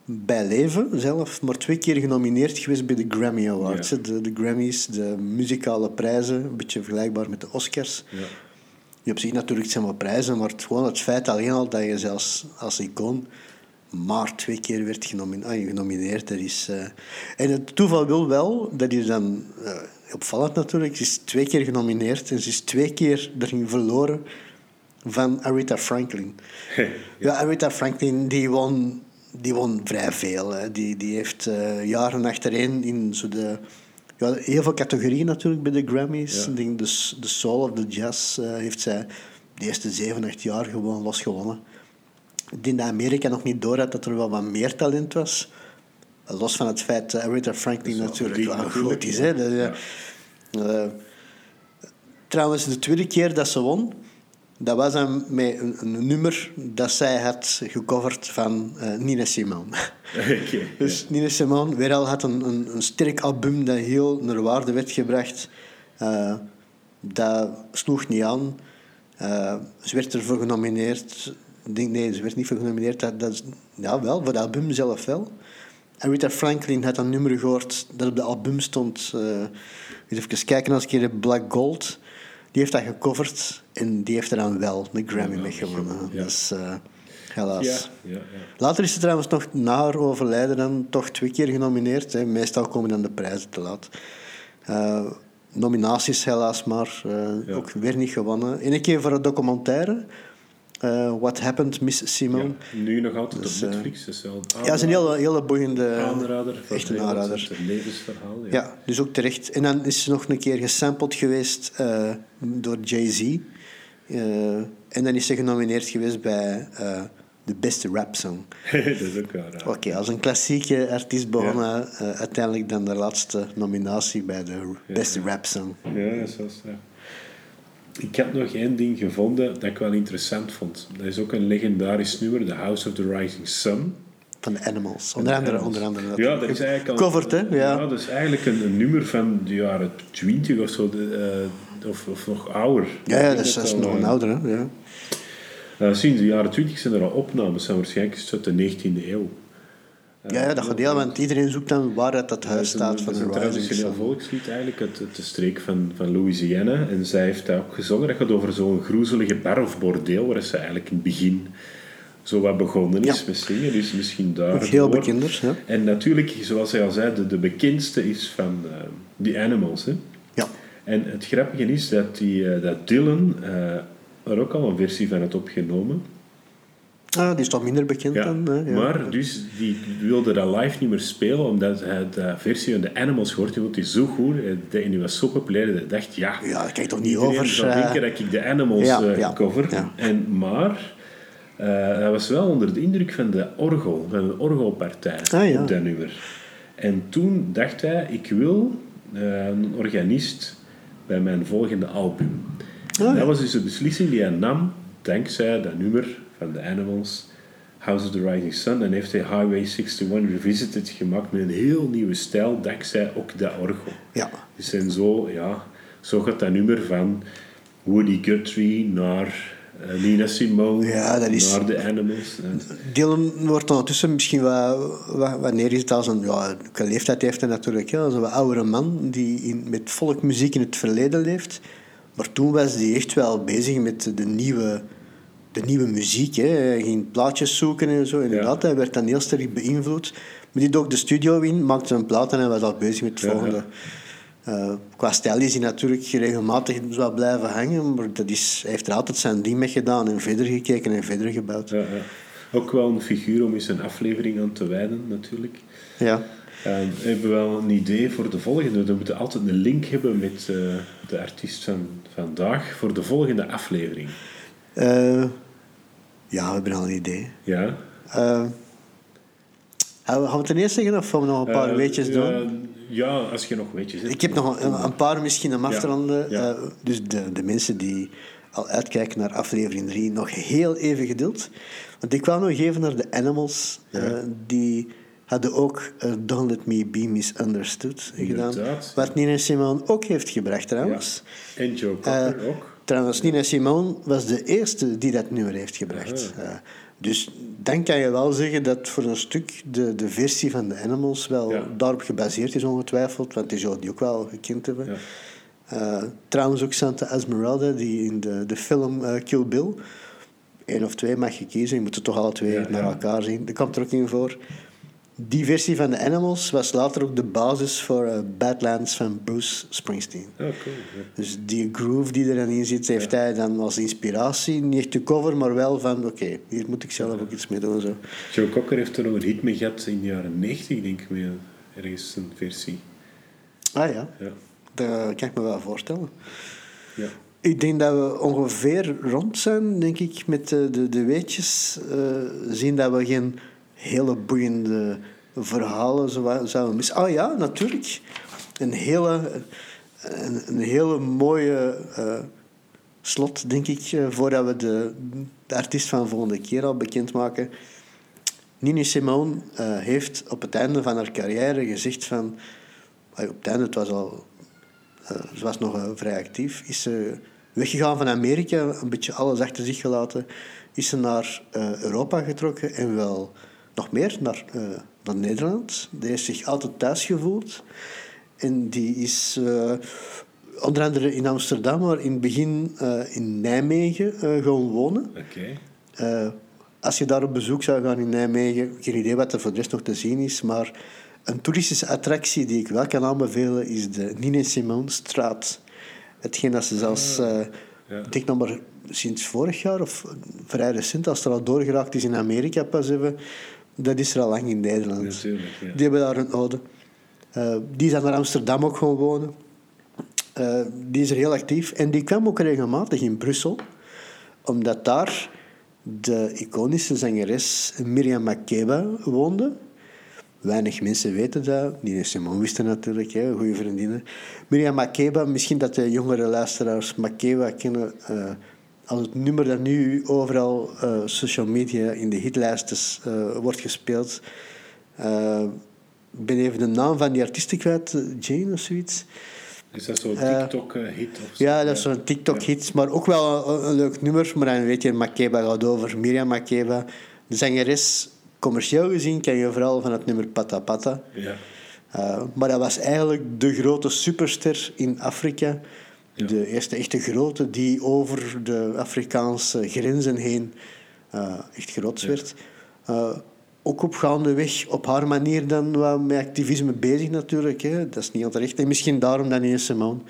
bij leven zelf maar twee keer genomineerd geweest bij de Grammy Awards. De, de, Grammys, de muzikale prijzen, een beetje vergelijkbaar met de Oscars. Ja. Je op zich natuurlijk zijn wel prijzen, maar het, gewoon het feit alleen al dat je zelfs als icoon maar twee keer werd genomineerd. Ah, genomineerd dat is, uh... En het toeval wil wel, dat is dan uh, opvallend natuurlijk, ze is twee keer genomineerd en ze is twee keer erin verloren van Aretha Franklin. ja, Aretha Franklin die won, die won vrij veel. Hè. Die, die heeft uh, jaren achtereen in zo de, ja, heel veel categorieën natuurlijk bij de Grammys. Ik denk de, de Soul of the Jazz uh, heeft zij de eerste zeven, acht jaar gewoon losgewonnen. Ik denk dat Amerika nog niet door had dat er wel wat meer talent was. Los van het feit dat Aretha Franklin natuurlijk wel goed is. Hè. ja. Uh, trouwens, de tweede keer dat ze won, dat was dan met een, een, nummer dat zij had gecoverd van uh, Nina Simone. Okay, dus Nina Simone weer al had een, een, een, sterk album dat heel naar waarde werd gebracht. Uh, dat sloeg niet aan. Uh, ze werd ervoor genomineerd. Denk, nee, ze werd niet voor genomineerd. Dat, dat, ja, wel, voor het album zelf wel. En Rita Franklin had een nummer gehoord dat op de album stond. Even kijken als ik hier Black Gold. Die heeft dat gecoverd en die heeft er dan wel de Grammy mee gewonnen. Dus uh, helaas. Ja, ja, Later is ze trouwens nog na haar overlijden dan toch twee keer genomineerd. Hè. Meestal komen dan de prijzen te laat. Uh, nominaties helaas maar. Uh, ook weer niet gewonnen. Eén keer voor een documentaire. Uh, What Happened, Miss Simone. Ja, nu nog altijd dus, op Netflix. Dus ja, is een hele, hele boeiende... Aanrader. Echt een aanrader. Het levensverhaal. Ja. ja. dus ook terecht. En dan is ze nog een keer gesampled geweest uh, door Jay-Z. Uh, en dan is ze genomineerd geweest bij de beste rap song. dat is ook wel raar. Oké, als een klassieke artiest begonnen, ja. uiteindelijk dan de laatste nominatie bij de beste rap song. Ja, dat is wel ik heb nog één ding gevonden dat ik wel interessant vond. Dat is ook een legendarisch nummer, The House of the Rising Sun. Van de Animals, onder andere. Onder andere ja, dat is eigenlijk al... Covered, hè? Ja. ja, dat is eigenlijk een, een nummer van de jaren 20 of zo, de, uh, of, of nog ouder. Ja, ja dat is, dat is nog een ouder, hè? Ja. Uh, sinds de jaren 20 zijn er al opnames, zijn waarschijnlijk uit de 19e eeuw. Ja, ja, dat heel, want iedereen zoekt dan waar het, dat huis staat van de Rising. Het is een traditioneel volkslied eigenlijk, het, het de streek van, van Louisiana. En zij heeft daar ook gezongen. Dat gaat over zo'n groezelige bar of bordeel, waar ze eigenlijk in het begin zo wat begonnen is met zingen. Dus misschien daar. heel bekender, ja. En natuurlijk, zoals hij al zei, de, de bekendste is van uh, The Animals. Hè? Ja. En het grappige is dat, die, uh, dat Dylan uh, er ook al een versie van had opgenomen. Ah, die is toch minder bekend dan. Hè? Ja. Maar dus, die wilde dat live niet meer spelen, omdat hij de versie van de Animals hoort. Die die zo goed, en die was zo populair, dat dacht, ja... Ja, dat je toch niet over... zou uh... denken dat ik de Animals ja, uh, cover. En, maar... Uh, hij was wel onder de indruk van de orgel, van de orgelpartij ah, op dat nummer. En toen dacht hij, ik wil een organist bij mijn volgende album. Ah, dat was dus een beslissing die hij nam dankzij dat nummer van The Animals, House of the Rising Sun. En heeft hij Highway 61 Revisited gemaakt met een heel nieuwe stijl, dankzij ook dat orgel. Ja. Dus en zo, ja, zo gaat dat nummer van Woody Guthrie naar uh, Nina Simone, ja, dat is... naar The Animals. Dylan wordt ondertussen misschien wat, wat, wat neergezet als een... Ja, welke leeftijd heeft hij natuurlijk, ja, als een wat oudere man die in, met volkmuziek in het verleden leeft. Maar toen was hij echt wel bezig met de nieuwe de nieuwe muziek. Hè. Hij ging plaatjes zoeken en zo. Inderdaad, hij werd dan heel sterk beïnvloed. Maar die dook de studio in, maakte een plaat en hij was al bezig met het volgende. Uh, qua stijl is hij natuurlijk regelmatig wel blijven hangen, maar dat is, hij heeft er altijd zijn ding mee gedaan en verder gekeken en verder gebouwd. Ja, ja. Ook wel een figuur om eens een aflevering aan te wijden, natuurlijk. Ja. Uh, we hebben wel een idee voor de volgende. We moeten altijd een link hebben met uh, de artiest van vandaag voor de volgende aflevering. Ja, we hebben al een idee. Ja. Uh, gaan we het ten eerste zeggen of gaan we nog een paar uh, weetjes doen? ja, als je nog weetjes hebt. Ik heb nog een, een paar misschien om af te ronden. Ja. Uh, dus de, de mensen die al uitkijken naar aflevering 3, nog heel even geduld. Want ik kwam nog even naar de Animals. Ja. die hadden ook Don't Let Me Be Misunderstood gedaan. Wat Nina Simone ook heeft gebracht trouwens. Ja. En Joe Cocker ook. Trouwens, Nina Simone was de eerste die dat nummer heeft gebracht. Uh, dus dan kan je wel zeggen dat voor een stuk de, de versie van de Animals wel daarop gebaseerd is, ongetwijfeld. Want die zou die ook wel gekend hebben. Ja. Uh, trouwens ook Santa Esmeralda, die in de, de film uh, Kill Bill... één of twee mag je kiezen, je moet er toch alle twee naar elkaar zien. Dat komt er ook in voor. Die versie van de Animals was later ook de basis voor uh, Badlands van Bruce Springsteen. Oh, cool. Ja. Dus die groove die er dan in zit, heeft hij dan als inspiratie. Niet de cover, maar wel van, oké, hier moet ik zelf ook iets mee doen. Zo. Joe Cocker heeft er nog een hit mee gehad in de jaren 90, denk ik, met ergens een versie. Ah ja, Ja. dat kan ik me wel voorstellen. ja. Ik denk dat we ongeveer rond zijn, denk ik, met de, de, de weetjes. eh, zien dat we geen hele boeiende verhalen zo- zouden missen. Oh ja, natuurlijk. Een hele, een, een hele mooie eh, slot, denk ik, eh, voordat we de, de artiest van de volgende keer al bekendmaken. Nina Simone eh, heeft op het einde van haar carrière gezegd van... ah, Op het einde, het was al ze was nog vrij actief. Is ze weggegaan van Amerika, een beetje alles achter zich gelaten. Is ze naar Europa getrokken en wel nog meer naar, eh, naar Nederland. Die heeft zich altijd thuis gevoeld. En die is eh, onder andere in Amsterdam, maar in het begin eh, in Nijmegen gaan wonen. Als je daar op bezoek zou gaan in Nijmegen, geen idee wat er voor de rest nog te zien is, maar een toeristische attractie die ik wel kan aanbevelen is de Nina Simone straat. Hetgeen dat ze zelfs, eh, Ja. ik denk nog maar sinds vorig jaar of vrij recent, als er al doorgeraakt is in Amerika pas hebben, dat is er al lang in Nederland. Natuurlijk, ja. Die hebben daar een ode. Eh, die zijn naar Amsterdam ook gaan wonen. Eh, die is er heel actief. En die kwam ook regelmatig in Brussel. Omdat daar de iconische zangeres Miriam Makeba woonde. Weinig mensen weten dat. Nina Simone wist het natuurlijk, hè, goede vriendinnen. Miriam Makeba, misschien dat de jongere luisteraars Makeba kennen... eh, als het nummer dat nu overal eh, social media in de hitlijsten eh, wordt gespeeld. Eh, ik ben even de naam van die artiesten kwijt, Jane of zoiets. Is dat zo'n TikTok-hit of zo? Ja, dat is zo'n TikTok-hit, maar ook wel een, een leuk nummer. Maar dan weet je, Makeba gaat over Miriam Makeba. De zangeres, commercieel gezien, ken je vooral van het nummer Pata Pata. Ja. Uh, maar dat was eigenlijk de grote superster in Afrika. Ja. De eerste echte grote die over de Afrikaanse grenzen heen uh, echt groot werd. Uh, ook op gaandeweg op haar manier dan wat met activisme bezig natuurlijk. Hè. Dat is niet onterecht. En misschien daarom dat Nina Simone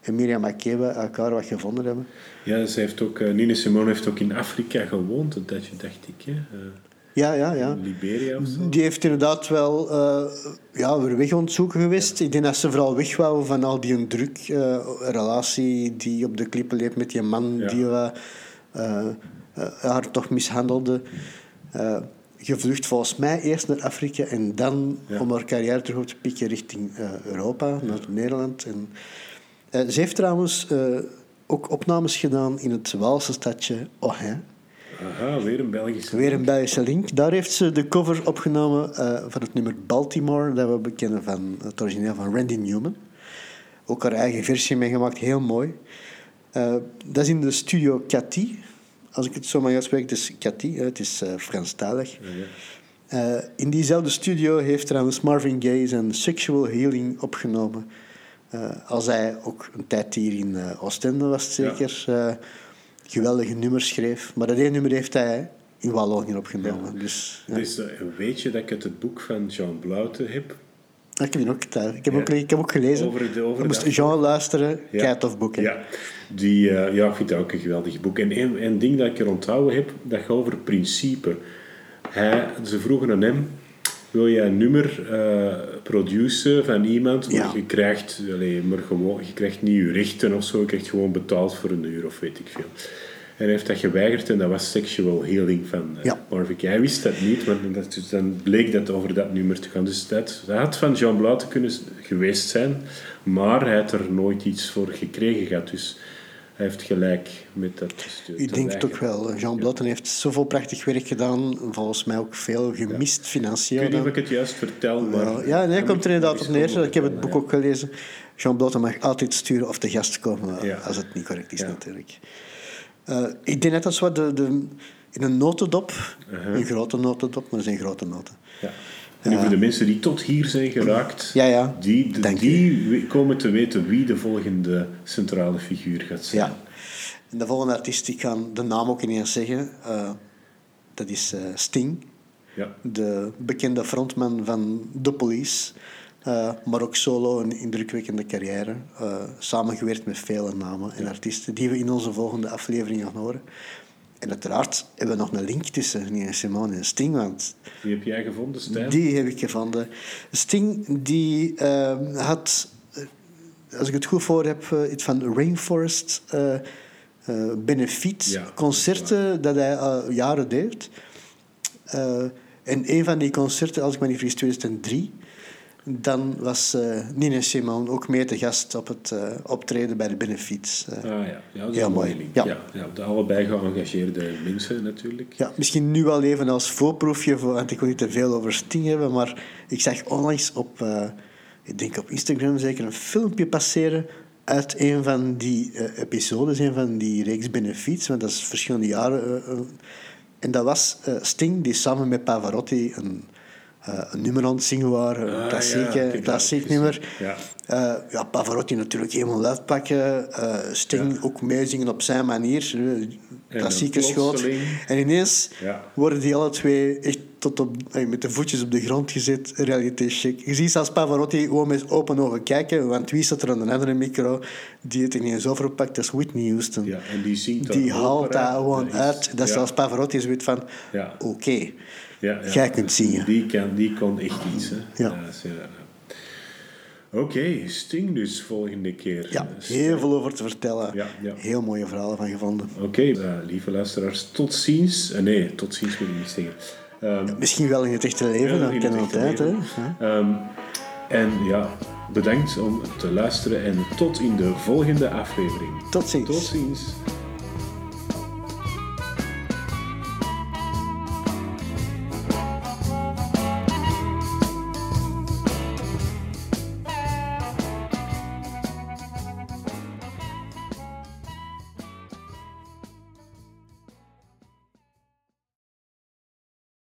en Miriam Makeba elkaar wat gevonden hebben. Ja, ze heeft ook, eh, Nina Simone heeft ook in Afrika gewoond, tijdje, dacht ik. Hè? Ja, ja, ja. Liberia of zo. Die heeft inderdaad wel eh, ja, weer weg ontzoeken geweest. Ik denk dat ze vooral weg wou van al die druk. eh, relatie die op de klippen leeft met die man Ja. die eh, haar toch mishandelde. Gevlucht volgens mij eerst naar Afrika en dan Ja. om haar carrière terug op te pikken richting Europa, naar Nederland. En, ze heeft trouwens ook opnames gedaan in het Waalse stadje Ohain. Aha, weer een Belgische. Weer een Belgische link. Daar heeft ze de cover opgenomen eh, van het nummer Baltimore, dat we bekennen van het origineel van Randy Newman. Ook haar eigen versie meegemaakt, heel mooi. Eh, dat is in de studio Cathy, als ik het zo mag uitspreken. Het is Cathy, het is eh Franstalig. Ja, in diezelfde studio heeft trouwens Marvin Gaye zijn Sexual Healing opgenomen. Als hij ook een tijd hier in Oostende was, zeker. Geweldige nummers schreef. Maar dat ene nummer heeft hij in Wallonië opgenomen. Dus, ja. Dus eh, weet je dat ik uit het boek van Jean Blouten heb? Ik heb die ook thuis. Ik heb, Ja. ook, ik heb ook gelezen. Over de- over Je moest Jean luisteren, Ja. kei tof boek. hè. Ja, die, eh, ja, ik vind dat ook een geweldig boek. En een, een ding dat ik er onthouden heb, dat gaat over principe. Hij, ze vroegen aan hem, wil je een nummer eh produceren van iemand, maar Ja. je krijgt, allee, maar gewoon, je krijgt niet je rechten of zo, je krijgt gewoon betaald voor een uur of weet ik veel. En hij heeft dat geweigerd en dat was Sexual Healing van uh, Ja. Marvin Gaye. Hij wist dat niet, maar dat, dus dan bleek dat over dat nummer te gaan. Dus dat, dat had van Jean Blouten kunnen geweest zijn, maar hij had er nooit iets voor gekregen gehad. Dus heeft gelijk met dat gestuurd. Ik denk ook wel. Jean Blotten heeft zoveel prachtig werk gedaan. Volgens mij ook veel gemist Ik financieel. weet niet of ik het juist vertel, maar... Ja, nee, komt er ik inderdaad op neer. Ik heb het boek ook gelezen. Jean Blotten mag altijd sturen of te gast komen Ja. als het niet correct is, Ja. natuurlijk. Eh, ik denk net als wat de, de, in een notendop, Uh-huh. een grote notendop, maar dat zijn grote noten. Ja. En voor de mensen die tot hier zijn geraakt, Ja, ja. die, de- die komen te weten wie de volgende centrale figuur gaat zijn. Ja. En de volgende artiest, ik ga de naam ook ineens zeggen. eh, dat is eh, Sting. Ja. De bekende frontman van The Police. Uh, maar ook solo een indrukwekkende carrière. Samengewerkt met vele namen en artiesten die we in onze volgende aflevering gaan horen. En uiteraard hebben we nog een link tussen Nina Simone en Sting. Want die heb jij gevonden, Stijn? Die heb ik gevonden. Sting die uh, had, als ik het goed voor heb, iets van Rainforest uh, benefietconcerten dat hij al jaren deed. En een van die concerten, als ik me niet vergis, 2003, dan was uh, Nina Simone ook mee te gast op het uh, optreden bij de Benefiets. Uh, ah ja, ja dat is heel mooi. Ja. Ja, ja, de allebei geëngageerde mensen natuurlijk. Ja, misschien nu wel even als voorproefje, voor, want ik wil niet te veel over Sting hebben, maar ik zag onlangs op, ik denk op Instagram zeker, een filmpje passeren uit een van die episodes, een van die reeks Benefiets, want dat is verschillende jaren. En dat was Sting die samen met Pavarotti een, een nummer aan het zingen waren, een ah, klassiek, ja, klassiek nummer. Ja. ja, Pavarotti natuurlijk helemaal uitpakken, Sting ook meezingen op zijn manier, klassieke schoot. En ineens worden die alle twee echt tot op, met de voetjes op de grond gezet, reality check. Je ziet zelfs Pavarotti gewoon met open ogen kijken, want wie staat er aan een andere micro die het ineens overpakt? Dat is Whitney Houston. Ja, en die zingt Die haalt dat gewoon uit. Dat is zelfs Pavarotti weet van, ja. oké, okay, ja, ja, jij kunt zingen. Die, kan, die kon echt iets. Hè. Ja. Oké, okay, Sting dus volgende keer. Ja, heel veel over te vertellen. Ja, ja. Heel mooie verhalen van gevonden. Oké, okay, uh, lieve luisteraars, tot ziens. Uh, nee, tot ziens moet ik niet zeggen. Um, misschien wel in het echte leven, dat kennen we altijd. Hè? Um, en ja, bedankt om te luisteren en tot in de volgende aflevering. Tot ziens. Tot ziens.